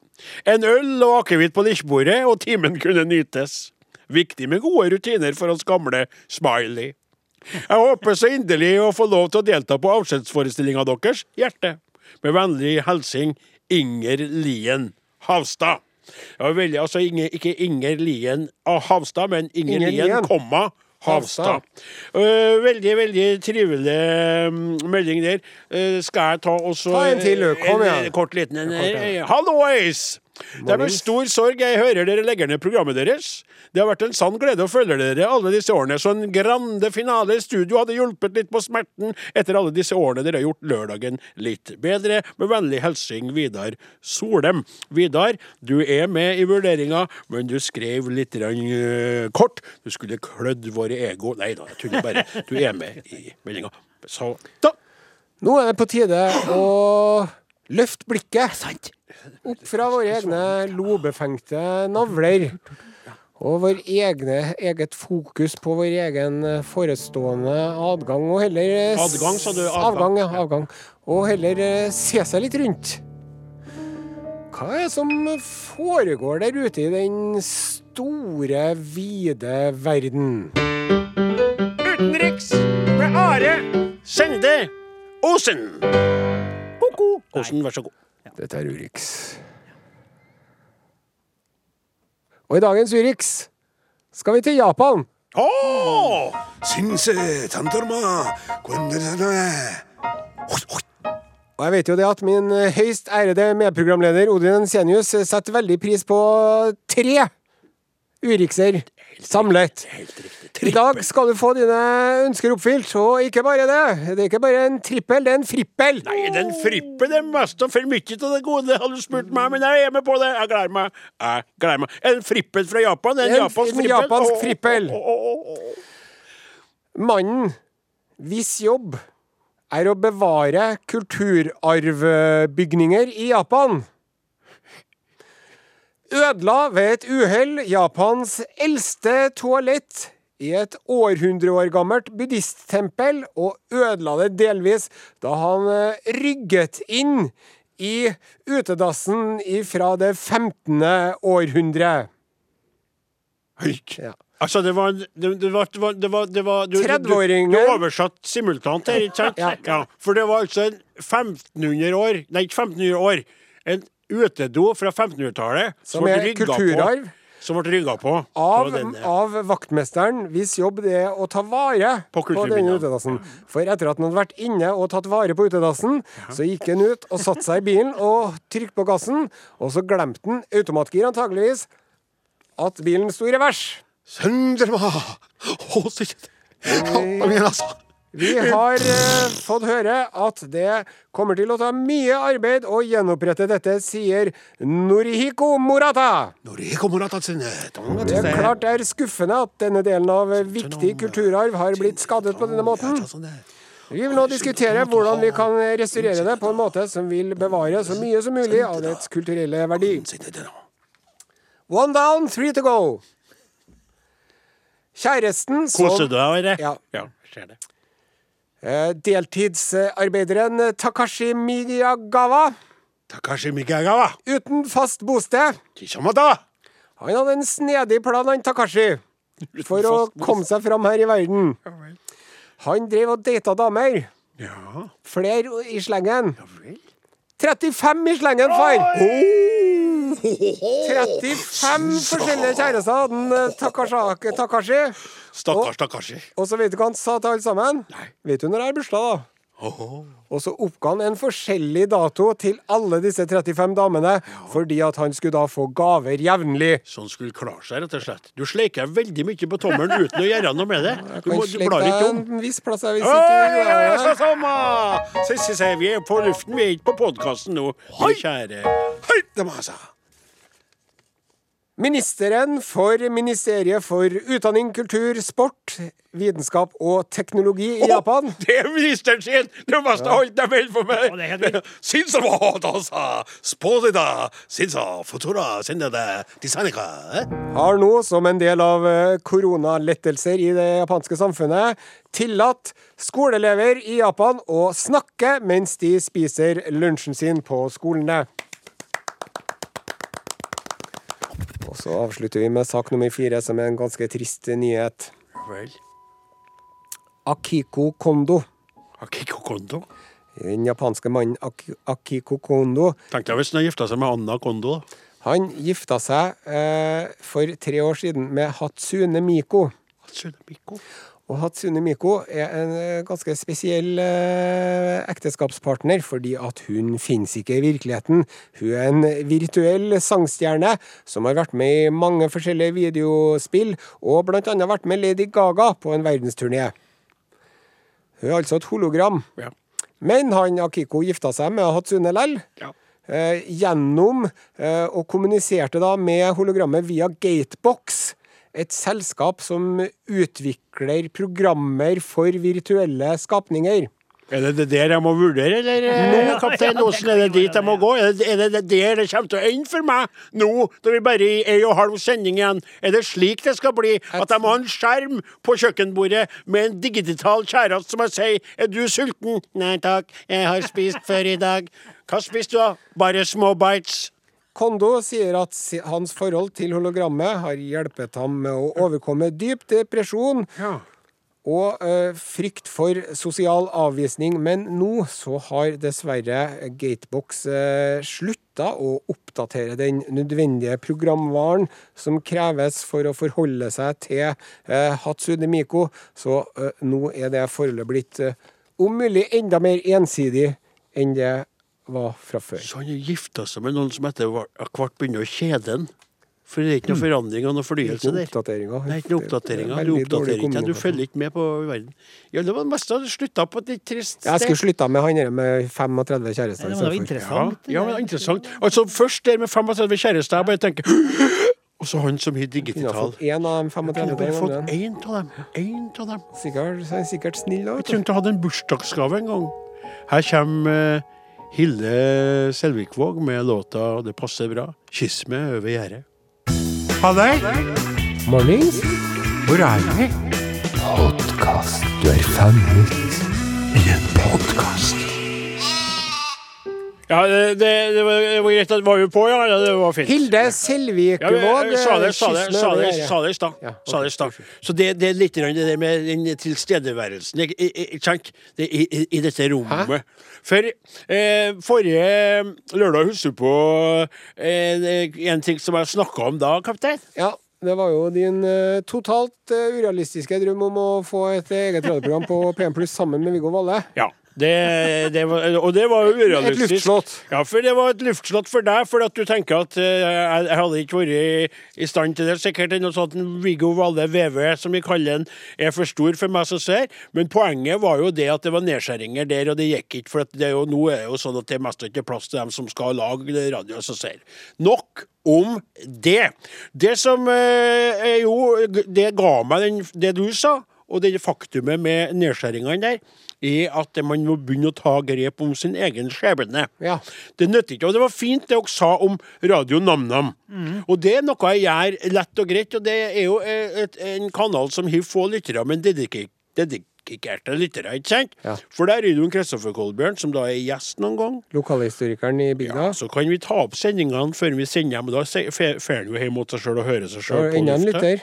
En øl og akevitt på likkbordet, og timen kunne nytes. Viktig med gode rutiner for oss gamle Smiley. Jeg håper så inderlig å få lov til å delta på avskjedsforestillinga deres, hjerte. Med vennlig hilsen Inger Lien Havstad. Ja, veldig, altså Inge, ikke Inger Lien av Havstad, men Inger, Inger Lien, Lien. komma, Havstad. Uh, veldig, veldig trivelig um, melding der. Uh, skal jeg ta også Ta en til. Kom en, igjen. en kort liten en? Hallois! Det er med stor sorg jeg hører dere legger ned programmet deres. Det har vært en sann glede å følge dere alle disse årene, så en grande finale i studio hadde hjulpet litt på smerten etter alle disse årene dere har gjort lørdagen litt bedre. Med vennlig hilsen Vidar Solem. Vidar, du er med i vurderinga, men du skrev litt rann, uh, kort. Du skulle klødd våre ego. Nei da, jeg tuller bare. Du er med i meldinga. Så da. Nå er det på tide å løfte blikket opp fra våre egne lobefengte navler. Og vår egne, eget fokus på vår egen forestående adgang, og heller eh, Adgang, sa du? Adgang. Avgang, ja. Avgang. Og heller eh, se seg litt rundt. Hva er det som foregår der ute i den store, vide verden? Utenriks med Are Sende Osen god! Osen, vær så god. Dette er Urix. Og i dagens Urix skal vi til Japan. Oh! Og jeg vet jo det at min eh, høyst ærede medprogramleder Odin Ensenius eh, setter veldig pris på tre Urikser samlet. Helt riktig. I dag skal du få dine ønsker oppfylt, og ikke bare det. Det er ikke bare en trippel, det er en frippel. Nei, den Det er mest og for mye av det gode, hadde du spurt meg, men jeg er med på det. Jeg gleder meg. Jeg gleder meg. En frippel fra Japan? En, En- japansk en frippel? japansk Åh, frippel. Oh, oh, oh. Mannen hvis jobb er å bevare kulturarvbygninger i Japan. Ødela ved et uhell Japans eldste toalett i et århundre år gammelt buddhisttempel, og ødela det delvis da han eh, rygget inn i utedassen fra det 15. århundre. Høyk. Ja. Altså, det var det, det var, det var, det var, du, du, du, du oversatt simultant her, ikke sant? Ja. For det var altså en 1500 år Nei, ikke 1500 år. En utedo fra 1500-tallet Som er kulturarv. På, som ble rygga på. Av, av, vaktmesteren, hvis jobb det er å ta vare på, på denne utedassen. For etter at han hadde vært inne og tatt vare på utedassen, så gikk han ut og satte seg i bilen og trykte på gassen, og så glemte han, automatgir antageligvis, at bilen sto i revers. Søndre meg! Å, så kjekt! Kom igjen, altså. Vi har eh, fått høre at det kommer til å ta mye arbeid å gjenopprette dette, sier Norihiko Morata. Norihiko Morata. Det er klart det er skuffende at denne delen av viktig kulturarv har blitt skadet på denne måten. Vi vil nå diskutere hvordan vi kan restaurere det på en måte som vil bevare så mye som mulig av dets kulturelle verdi. One down, three to go. Kjæresten som Koser du deg, Are? Ja. ja. Skjer det eh, Deltidsarbeideren Takashi Miyagawa, Takashi Miyagawa uten fast bosted. Kishamada. Han hadde en snedig plan, han Takashi, for å komme seg fram her i verden. Han drev og data damer. Ja. Flere i slengen. 35 i slengen, far! 35 forskjellige kjærester hadde eh, Takashi. Stakkars, stakkars. Og så vet du hva han sa til alle sammen? Nei. Vet du når det er bursdag, da? Oho. Og så oppga han en forskjellig dato til alle disse 35 damene, ja. fordi at han skulle da få gaver jevnlig. Så han skulle klare seg, rett og slett. Du sleiker veldig mye på tommelen uten å gjøre noe med det. Ja, du, må, du blar ikke om. En viss plass jeg vil sitte. Sissy sier vi er på luften, vi er ikke på podkasten nå, Hoi! kjære Hei, det må jeg si. Ministeren for Ministeriet for utdanning, kultur, sport, vitenskap og teknologi i oh, Japan. Det er ministeren sin! Det beste ja. holdt jeg vel for meg! Sinsawa, altså. futura, designika. Eh? Har nå, som en del av eh, koronalettelser i det japanske samfunnet, tillatt skoleelever i Japan å snakke mens de spiser lunsjen sin på skolene. Og så avslutter vi med sak nummer fire, som er en ganske trist nyhet. Vel. Akiko Kondo. Akiko Kondo. Den japanske mannen Ak Akiko Kondo Tenk jeg hvis han gifta seg med Anna Kondo. da. han gifta seg eh, for tre år siden med Hatsune Miko. Tsunamiko. Og Hatsune Miko er en eh, ganske spesiell eh, ekteskapspartner, fordi at hun finnes ikke i virkeligheten. Hun er en virtuell sangstjerne som har vært med i mange forskjellige videospill, og blant annet vært med Lady Gaga på en verdensturné. Hun er altså et hologram. Ja. Men han Akiko gifta seg med Hatsune lell. Ja. Eh, gjennom eh, og kommuniserte da med hologrammet via Gatebox. Et selskap som utvikler programmer for virtuelle skapninger. Er det det der jeg må vurdere, eller nå, kaptein Osen? Er det dit jeg må gå? Er det er det det der det kommer til å ende for meg nå, når vi bare er i ei og halv sending igjen? Er det slik det skal bli? At jeg må ha en skjerm på kjøkkenbordet med en digital kjæreste som jeg sier 'Er du sulten?' 'Nei takk, jeg har spist før i dag'. Hva spiste du, da? Bare små bites? Kondo sier at hans forhold til hologrammet har hjulpet ham med å overkomme dyp depresjon, Ja. og eh, frykt for sosial avvisning. Men nå så har dessverre Gatebox uh, slutta å oppdatere den nødvendige programvaren som kreves for å forholde seg til uh, Hatsune Miko. Så eh, nå er det forholdet blitt eh, om mulig enda mer ensidig enn det var fra før. Så han gifta seg med noen som etter hvert begynner å kjede han. For det er ikke noe forandring og noe fornyelse der. Oppdateringer. Nei, ikke noe oppdateringer. Du oppdaterer ikke, du følger ikke med på verden. Ja, det var det meste hadde slutta på et litt trist Jeg skulle slutta med han der med 35 Nei, kjærester. Det var interessant. Ja, ja interessant. Altså, først der med 35 kjærester, jeg bare tenker Og så han som har Kunne ha digital. én av dem Jeg kunne 35 bare den fått én av dem. En av dem. Sikkert, er sikkert snill. Jeg trengte å ha en bursdagsgave en gang. Her kommer eh, Hilde Selvikvåg med låta 'Det passer bra'. 'Kyss meg over gjerdet'. Halløy! Mornings. Hvor er vi? Podkast. Du er fanget. I en podkast. Ja, det, det, var, det var greit at var jo på, ja. Det var fint. Hilde Selvikvåg. Ja, sa det, i stad. Sa det i stad. Så det, det er litt det der med den tilstedeværelsen? I, i, i dette rommet. For eh, forrige lørdag husker du på eh, en ting som jeg snakka om da, kaptein? Ja, det var jo din uh, totalt uh, urealistiske drøm om å få et eget radioprogram på PM Pluss sammen med Viggo Valle. Ja. Det, det var, og det var jo Et urealistisk. luftslott. Ja, for det var et luftslott for deg, for at du tenker at eh, jeg, jeg hadde ikke vært i, stand til det. Sikkert noe sånt en Viggo Valle VV, som vi kaller den, er for stor for meg som ser. Men poenget var jo det at det var nedskjæringer der, og det gikk ikke. For det er jo, nå er det jo sånn at det er mest ikke plass til dem som skal lage radio som ser. Nok om det. Det som eh, er jo Det ga meg den, det du sa, og det faktumet med nedskjæringene der, er at man må begynne å ta grep om sin egen skjebne. Ja. Det nytter ikke. Og det var fint det dere sa om Radio NamNam. Og det er noe jeg gjør lett og greit, og det er jo eh, et, en kanal som har få lyttere, men dedikert, dedikerte lyttere, ikke sant? Ja. For der er det jo Kristoffer Kolbjørn, som da er gjest noen gang. Lokalhistorikeren i bygda. Ja, Så kan vi ta opp sendingene før vi sender og da fer han jo hjem mot seg sjøl og hører seg sjøl på lufta.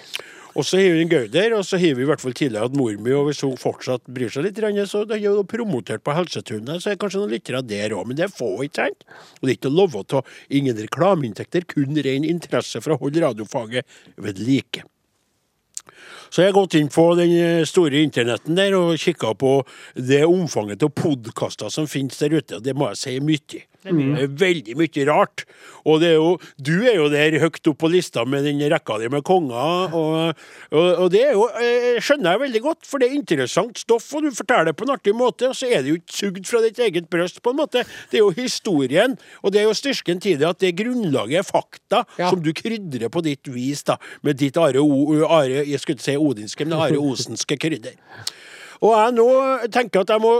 Og så har vi en Gauder, og så har vi i hvert fall tidligere hatt mor mi, og hvis hun fortsatt bryr seg litt, så det er jo promotert på Helsetunet, så er det kanskje noen lyttere der òg, men det er få, ikke sant? Og det er ikke lov å ta ingen reklameinntekter, kun ren interesse for å holde radiofaget ved like. Så jeg har gått inn på den eh, store internetten der og kikka på det omfanget av podkaster som finnes der ute, og det må jeg si er mye. Det er veldig mye rart. Og det er jo, du er jo der høyt opp på lista med den rekka di med konger, og, og, og det er jo, eh, skjønner jeg veldig godt, for det er interessant stoff, og du forteller det på en artig måte, og så er det jo ikke sugd fra ditt eget bryst, på en måte. Det er jo historien, og det er jo styrken til det at det grunnlaget er fakta Ja. som du krydrer på ditt vis, da, med ditt Are, o, Are jeg skulle ikke si odinske, men Are Osenske krydder. Og jeg nå tenker at jeg må,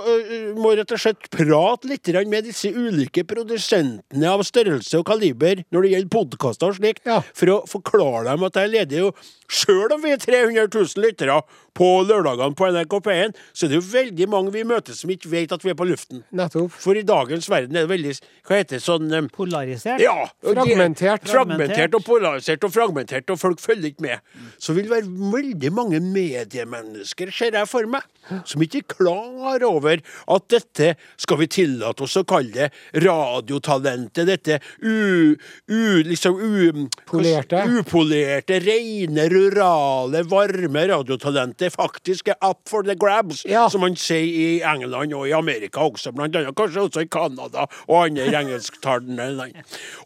må rett og slett prate litt med disse ulike produsentene av størrelse og kaliber når det gjelder podkaster og slikt, Ja. for å forklare dem at jeg leder jo Sjøl om vi er 300 000 lyttere på lørdagene på NRK P1, så er det jo veldig mange vi møter som ikke vet at vi er på luften. Nettopp. For i dagens verden er det veldig Hva heter det sånn um, Polarisert. ja, Fragmentert. Fragmentert og polarisert og fragmentert, og folk følger ikke med. Så vil det være veldig mange mediemennesker, ser jeg for meg, som ikke er klar over at dette skal vi tillate oss å kalle det radiotalentet, dette u... u liksom u... Polerte. Upolerte, rene, rurale, varme radiotalentet faktisk er up for the grabs, Ja. som man sier i England og i Amerika også, blant annet kanskje også i Canada og andre engelsktalende land.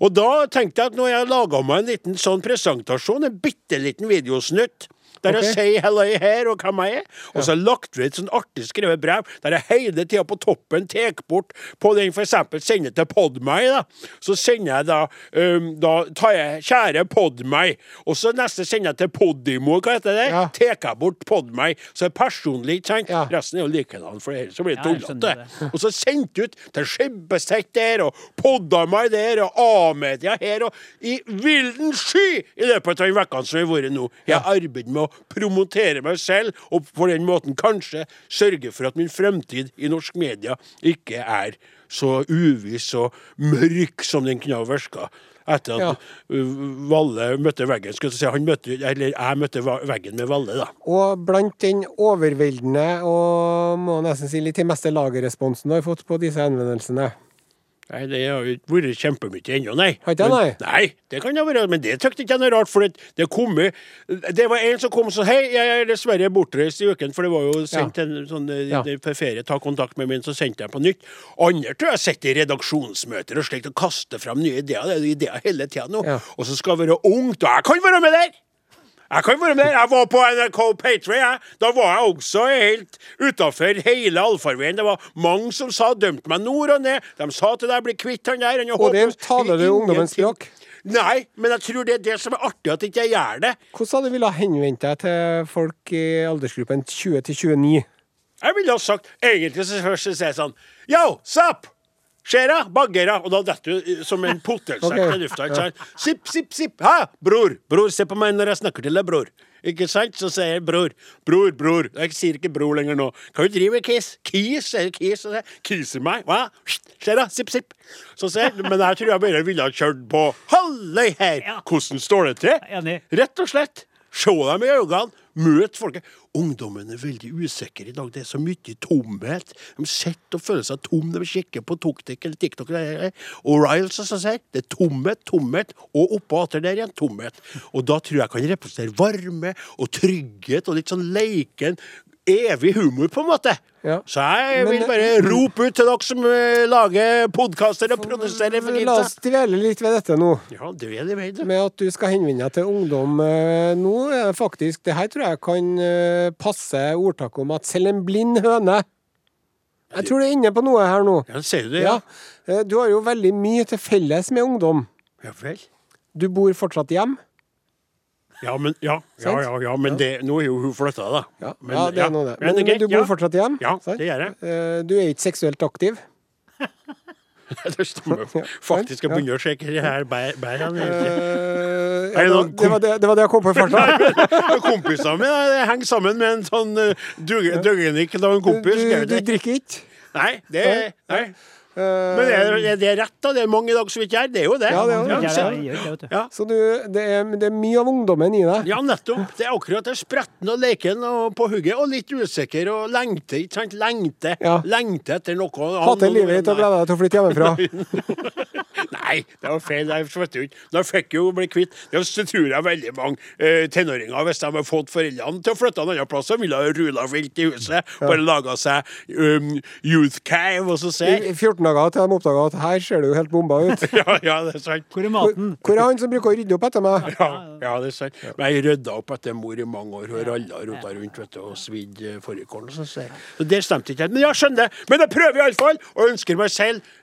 Og da tenkte jeg at når jeg laga meg en liten sånn presentasjon, en bitte liten videosnutt, der jeg sier 'hello her' og hvem jeg er, og så har jeg lagt ved et sånn artig skrevet brev der jeg hele tida på toppen tar bort på den eksempel sender til Podmy, da. Så sender jeg da um, Da tar jeg 'kjære Podmy', og så neste sender jeg til Podimo, hva heter det? Ja. Tar jeg bort Podmy. så er det personlig, ikke sant? Ja. Resten er jo likedan, for ellers blir det tullete. Og så sendt ut til Skibbestedt der, og Podamai der, og A-media her, og i vilden sky i løpet av de ukene som har vært nå. Jeg har arbeidet med å promotere meg selv, og på den måten kanskje sørge for at min fremtid i norsk media ikke er så uviss og mørk som den kunne ha virka. etter at Ja. uh, Valle møtte veggen. Skal jeg si, han møtte, eller jeg møtte veggen med Valle, da. Og blant den overveldende og må nesten si litt til meste lagerresponsen du har fått på disse henvendelsene. Nei, Det har jo ikke vært kjempemye ennå, nei. Har ikke det, Men- Nei, det kan det være, men det tykte ikke jeg noe rart. For det, det, kom, det var en som kom og sa hei, jeg er dessverre bortreist i uken, for det var jo sendt en sånn eh, Ja. ferie, ta kontakt med min, så sendte jeg på nytt. Andre tror jeg sitter i redaksjonsmøter og slikt og kaster fram nye ideer. Det er jo ideer hele tida nå. Ja. Og så skal jeg være ungt, og jeg kan være med der! Jeg kan være med der. Jeg var på NRK Patreon, jeg. Da var jeg også helt utafor hele allfarveien. Det var mange som sa dømte meg nord og ned. De sa til deg bli kvitt han der. Han og det taler du ungdommens språk? Nei, men jeg tror det er det som er artig, at ikke jeg gjør det. Hvordan hadde du villet henvendt deg til folk i aldersgruppen 20 til 29? Jeg ville ha sagt Egentlig så først så sier jeg sånn Yo, sup! Skjera, baggera. Og da detter du som en potetsekk okay. i lufta. ikke sant? Sipp, sipp, sipp. Hæ, bror! Bror, se på meg når jeg snakker til deg, bror. Ikke sant? Så sier jeg bror. Bror, bror. Jeg sier ikke bror lenger nå. Hva du driver med, Kis? Kis? Sier Kis? og Kiser meg? Hva? Skjera, sipp, sipp. Så sier jeg, men jeg tror jeg bare ville ha kjørt på Halløy her! Hvordan står det til? Rett og slett. Se dem i øynene. Møt folket. Ungdommen er veldig usikker i dag. Det er så mye tomhet. De sitter og føler seg tom når de kikker på TikTok. eller- Og Riles, som jeg sier. Det er tomhet, tomhet, og oppå atter der igjen tomhet. Og da tror jeg kan representere varme og trygghet og litt sånn leiken. Evig humor, på en måte. Ja. Så jeg Men- vil bare rope ut til dere som eh, lager podkaster og produserer for La oss dvele litt ved dette nå. Ja, er det vet du. Med at du skal henvende deg til ungdom eh, nå. faktisk, Det her tror jeg kan eh, passe ordtaket om at selv en blind høne Jeg tror det er inne på noe her nå. Ja, ser du det? Ja. Eh, Du har jo veldig mye til felles med ungdom. ja vel. Du bor fortsatt hjem. Ja, men, ja, ja, ja, ja, men det, nå er jo hun flytta, da. Ja, Men, ja det er noe det. men Men, er men du bor fortsatt hjem? Ja, sant? det gjør jeg. Eh, Du er ikke seksuelt aktiv? det stemmer. Faktisk, jeg begynner å sjekke det her bæ- bærene. Eh, Er ja, det det, noen det, var det, det var det jeg kom på i farta. Kompisene mine henger sammen med en sånn uh, døggenikk av en Du, kompis. skal jeg du drikker ikke? Nei, det nei. Eh, Men er, er det rett, da? Det er mange i dag som ikke gjør det. er jo det. Ja, det er det. Ja, det. Ja. Så du, det, er, det er mye av ungdommen i deg? Ja, nettopp. Det er akkurat det. Spretten og leken og på hugget, og litt usikker og lengte. ikke sant? Lengte, Ja. lengte etter noe. Hater livet ditt og gleder deg til å flytte hjemmefra? Nei, det var feil. Jeg vet jo ikke. Da fikk jeg jo bli kvitt Det tror jeg veldig mange eh, tenåringer, hvis de har fått foreldrene til å flytte en annen plass, så ville ha rula vilt i huset. Bare laga seg um, youth cave, og så i 14 dager til de oppdaga at her ser det jo helt bomba ut. ja, ja, det er sant. Hvor er maten? hvor er han som bruker å rydde opp etter meg? Ja, ja, det er sant. Men jeg rydda opp etter mor i mange år. Hun ralla rota rundt vet du, og svidd eh, fårikålen. Så, så så det stemte ikke helt. Men jeg skjønner det. Men jeg prøver iallfall, og ønsker meg selv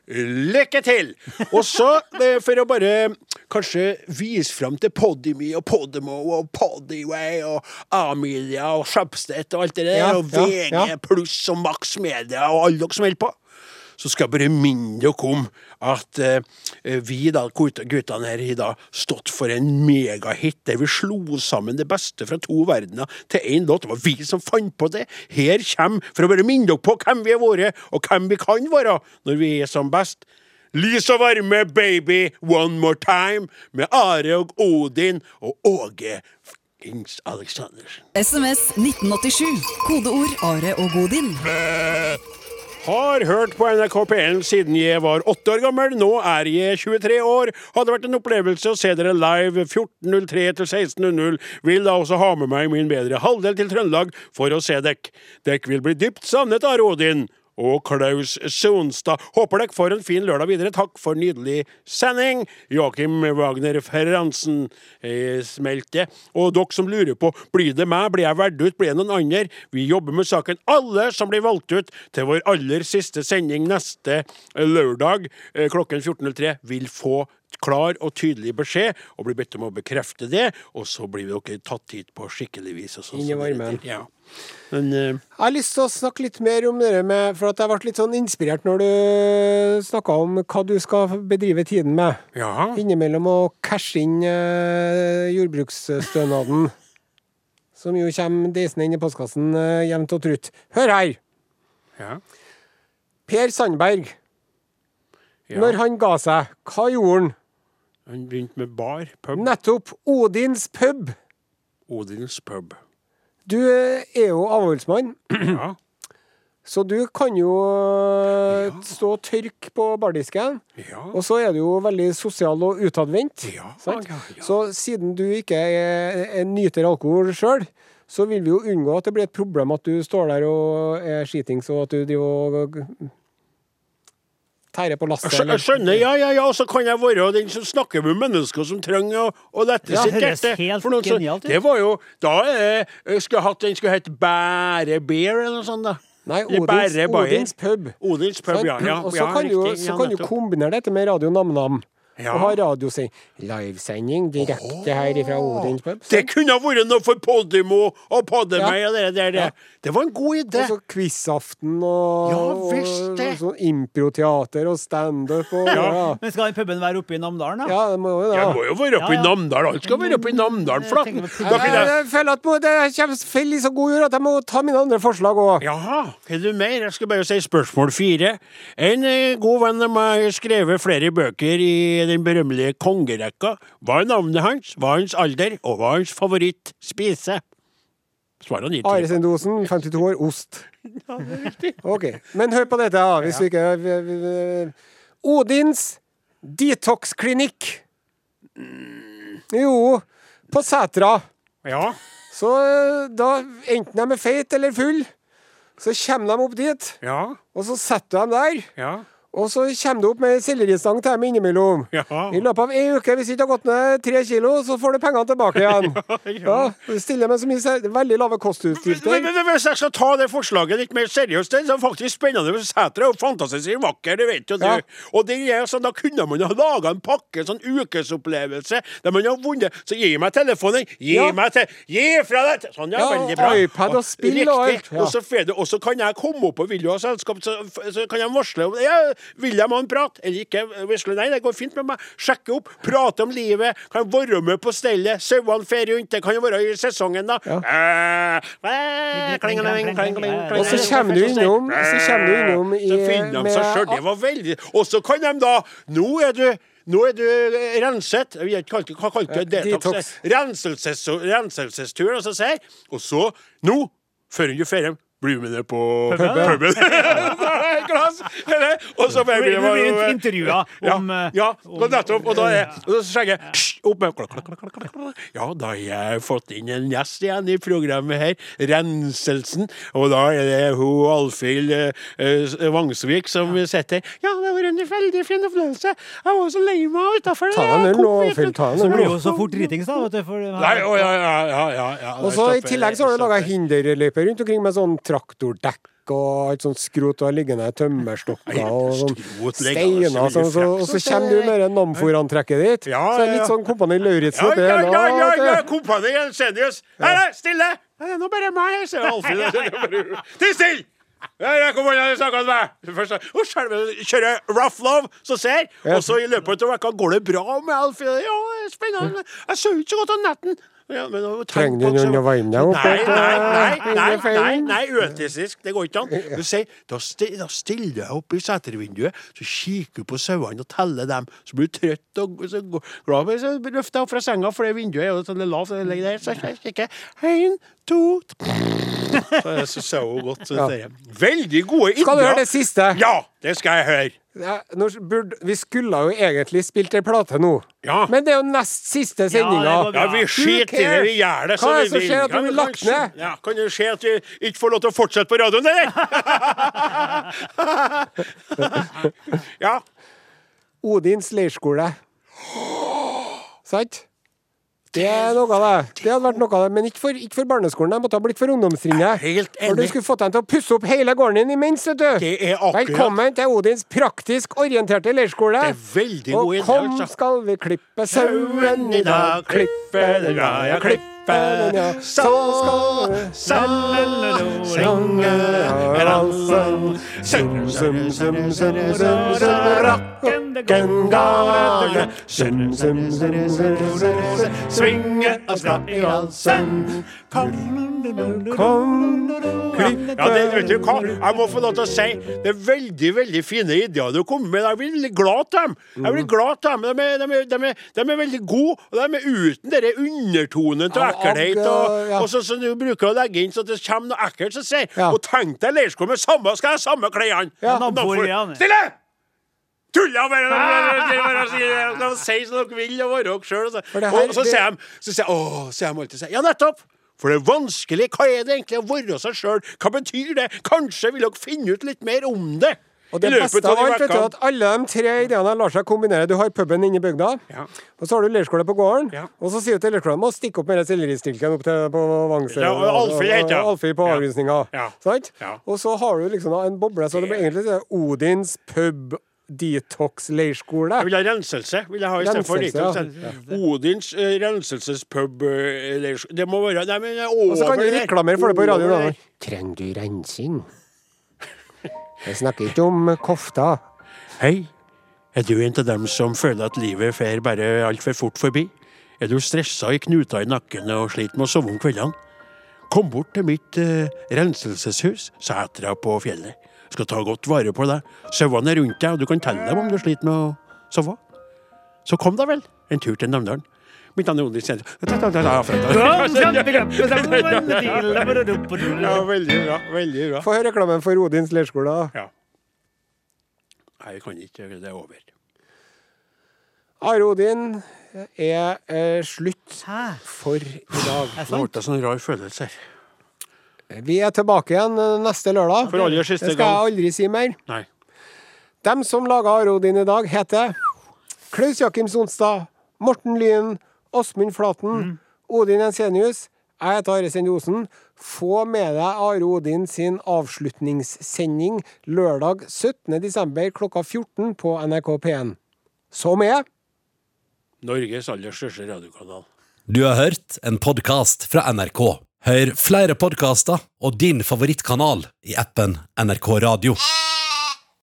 lykke til. Og så, eh, for å bare kanskje vise fram til Podimy og Podimo og Podyway og Amelia og Shabstedt og alt det der, Ja, og ja, VG ja. pluss og Max Media og alle dere som holder på så skal jeg bare minne dere om at eh, vi da, guttene her har da stått for en megahit der vi slo sammen det beste fra to verdener til én låt. Det var vi som fant på det. Her kommer, for å bare minne dere på hvem vi har vært, og hvem vi kan være når vi er som best. Lys og varme, baby, one more time, med Are og Odin og Åge Ings Aleksandersen. SMS 1987. Kodeord Are og Godin. Har hørt på NRK P1 siden jeg var åtte år gammel. Nå er jeg 23 år. Hadde vært en opplevelse å se dere live 14.03 til 16.00. Vil da også ha med meg min bedre halvdel til Trøndelag for å se dekk. Dekk vil bli dypt savnet av Rodin. Og Klaus Sonstad. Håper dere får en fin lørdag videre. Takk for nydelig sending. Joakim Wagner Ferransen eh, smelte. Og dere som lurer på blir det meg, blir jeg valgt ut, blir det noen andre? Vi jobber med saken. Alle som blir valgt ut til vår aller siste sending neste eh, lørdag eh, klokken 14.03, vil få klar og tydelig beskjed, og blir bedt om å bekrefte det. Og så blir dere tatt hit på skikkelig vis. og Inn i varmen. Ja. Men uh, Jeg har lyst til å snakke litt mer om det med For at jeg ble litt sånn inspirert når du snakka om hva du skal bedrive tiden med. ja. Innimellom å cashe inn uh, jordbruksstønaden. Som jo kommer deisende inn i postkassen uh, jevnt og trutt. Hør her! ja. Per Sandberg. ja. Når han ga seg, hva gjorde han? Han begynte med bar. Pub. Nettopp. Odins pub. Odins pub. Du er jo avholdsmann, Ja. så du kan jo eh, stå og tørke på bardisken. Ja. Og så er du jo veldig sosial og utadvendt. Ja. Så siden du ikke er, er nyter alkohol sjøl, så vil vi jo unngå at det blir et problem at du står der og er skitings, og at du driver og tærer på lasset. Jeg skjø- jeg skjønner, ja, ja, ja. Og så kan jeg være den som snakker med mennesker som trenger å, å lette Ja, sitt hjerte. For noen genialt. Det var jo Da Skulle det jeg hatt Den skulle hett Bære Beer eller noe sånt. da Nei, Odins, Odins pub. Odins pub, ja. ja, og så ja, kan, du, riktig, så ja, kan du kombinere dette med Radio Nam-Nam. Ja. Og ha radiosending. Livesending direkte her fra Odins pub. Det kunne ha vært noe for Podimo og Podemei Ja. og det der. Det. Ja. det var en god idé. Og så quizaften og, Ja, og, visst det. og sånn improteater og standup og ja. Ja. Men skal den puben være oppe i Namdalen, da? det må jo det. Jeg må jo være oppe Ja, i Namdalen. Namdal. Alt skal være oppe i Namdalen. Jeg Flaten. tenker Jeg, jeg jeg føler at det kommer i så god jord at jeg må ta mine andre forslag òg. Jaha, er du mer? Jeg skal bare si spørsmål fire. En eh, god venn av meg har skrevet flere bøker i den berømmelige kongerekka. Hva er navnet hans, hva er hans alder, og hva er hans favorittspise? Svarene gir Are. Sendosen, 52 år, ost. Ok, Men hør på dette. Hvis vi ikke vi, vi, vi. Odins detox-klinikk. Jo, på Sætra. Ja. Så eh, da, enten de er feit eller full, så kommer de opp dit, Ja. og så setter de der. Ja. Og så kommer du opp med selleristang til dem innimellom. Ja. I løpet av ei uke, hvis du ikke har gått ned tre kilo, så får du pengene tilbake igjen. ja, Du stiller med så mye veldig lave Men, kostutgifter. men, men Hvis jeg skal ta det forslaget litt mer seriøst, det er faktisk spennende. Sæter er jo fantastisk vakker, det vet jo du. Ja. Og det er sånn, Da kunne man ha laga en pakke, sånn ukesopplevelse, der man har vunnet. Så gi meg telefonen! Gi Ja. meg til Gi fra deg! Sånn, ja, Ja, veldig bra. iPad og spill og alt, ja. Og så kan jeg komme opp og vil du ha selskap, så, så kan jeg varsle om ja, Vil de ha en prat? Eller ikke? Visle, nei, det går fint med meg. Sjekke opp, prate om livet. Kan være med på stellet. Sauene fer rundt. Det kan jo være i sesongen, da. Ja. Eh, eh. Og så kommer du innom, så kommer du innom i, Så finner de seg sjøl. Det var veldig Og så kan de da Nå er du nå er du eh, renset. Vi har ikke du det? Ja, Detox. detox. Renselses, renselsestur, og så sier Og så, nå, før du drar blir du med ned på Puben? Og så Vi blir blir det intervjua om ja, eh, ja, nettopp. Og da er og så jeg opp med. Ja, da har jeg fått inn en gjest igjen i programmet her. Renselsen. Og da er det hun Alfhild eh, eh, Vangsvik som sitter her. Ja, det var en veldig fin opplevelse. Jeg var så lei meg utafor. Ta deg en øl nå, Alfhild. Ta deg Så en blir øl det nå. jo så fort dritings, da. Vet du, for, Nei, å, ja, ja, ja, ja, ja. Og så I tillegg så har du laga hinderløyper rundt omkring med sånn traktordekk og et sånt skrot og liggende tømmerstokker og sånn steiner. altså, Så, så, og så kommer du med det Namfor-antrekket ditt. Ja, så er det ja, ja. litt sånn Kompani Lauritzen Ja, ja, ja, ja, ja, kompani Jensenius. Nei, stille! Det er nå bare meg, sier Alfred. Til stille! Ja, jeg kommer inn og snakker med meg. Først, kjører rough love, så ser Og så i løpet av uka går det bra med Alfie. Ja, spennende. Jeg sover ikke så godt om natten. Ja, men, Trenger du noen å varme deg opp Nei, nei, nei, eh, nei, nei, nei, øtisk. Det går ikke an. Du sier, da, stiller stiller jeg opp i setervinduet, så kikker du på sauene og teller dem. Så blir du trøtt og så glad. Så løfter jeg opp fra senga, for det vinduet er jo sånn lavt. så jeg tre Så jeg sau godt. Ja. Veldig gode ideer. Skal du høre det siste? Ja, det skal jeg høre. Ja, burde, vi skulle jo egentlig spilt ei plate nå, Ja. men det er jo nest siste sendinga. Ja, vi skiter i det, vi gjør det. Hva er det som skjer at du Ja, blir lagt ned? Ja, kan det skje at vi ikke får lov til å fortsette på radioen, eller? ja. Odins leirskole. Sant? Det er noe av det. Det hadde vært noe av det, Men ikke for, ikke for barneskolen. De måtte ha blitt for ungdomstrinnet. Helt For du skulle fått dem til å pusse opp hele gården din imens, vet du. Det er akkurat Velkommen til Odins praktisk orienterte leirskole. Det er veldig god Og kom altså. skal vi klippe sauen i dag, klippe den, ja, ja, klippe den. Så skal vi synge valsen. Sum, sum, sum, sum, sum, sum, rocken. Sum, sum, sum, sum, sum, svinge av skap i halsen. Kom, kom, Ja, det, vet du hva? Jeg må få lov til å si det er veldig veldig fine ideer du kommer med. Jeg blir veldig glad til dem. Jeg blir glad til dem. De er, de er, de er, de er veldig gode, og de er uten denne undertonen til ekkelhet. Og, ja. og så, så du bruker å legge inn så det kommer noe ekkelt, som sier Ja. Og tenk deg leirskole med samme, skal jeg ha samme klærne! Ja. Naboer, Stille! Tulla bare! bare si som dere vil og være dere sjøl. Det Og så det- sier de så sier de alltid Ja, nettopp! For det er vanskelig. Hva er det egentlig å være seg sjøl? Hva betyr det? Kanskje vil dere finne ut litt mer om det? Og det beste av alt vet du, at alle de tre ideene lar seg kombinere. Du har puben inne i bygda, Ja. og så har du leirskole på gården. Ja. Og så sier du til leirskolen må stikke opp med den selleristilken opp til på Vangsøy. Ja, Alfhild heter. Alfhild på Ja. avrusninga. Ja. Sant? Ja. Og så har du liksom en boble, så det blir egentlig sånn Odins pub detox leirskole. Jeg vil ha renselse. vil jeg ha i stedet for Renselse, detox. Odins uh, renselsespub uh, Det må være Nei, men det er Og så kan du reklamere for det på radioen. Over. Trenger du rensing? Jeg snakker ikke om kofta. Hei, er du en av dem som føler at livet fer bare altfor fort forbi? Er du stressa i knuter i nakken og sliter med å sove om kveldene? Kom bort til mitt eh, renselseshus, setra på fjellet. Skal ta godt vare på deg. Sauene er rundt deg, og du kan telle dem om du sliter med å sove. Så kom da vel en tur til Namdalen. Mitt navn er Odin Stensrud. Ja, veldig bra. Veldig bra. Få høre reklamen for Odins leirskole. Ja. Nei, jeg kan ikke. Det er over. Are Odin er eh, slutt Hæ? for i dag. Nå ble det sånn rar følelse her. Vi er tilbake igjen eh, neste lørdag. For aller siste det skal jeg aldri si mer. Nei. Dem som laga Are Odin i dag, heter Klaus Jakim Sonstad, Morten Lyen, Åsmund Flaten, Odin Ensenius. Jeg heter Are Sende Få med deg Are Odin sin avslutningssending lørdag 17. desember klokka 14 på NRK P1. Som er Norges aller største radiokanal. Du har hørt en podkast fra NRK. Hør flere podkaster og din favorittkanal i appen NRK Radio.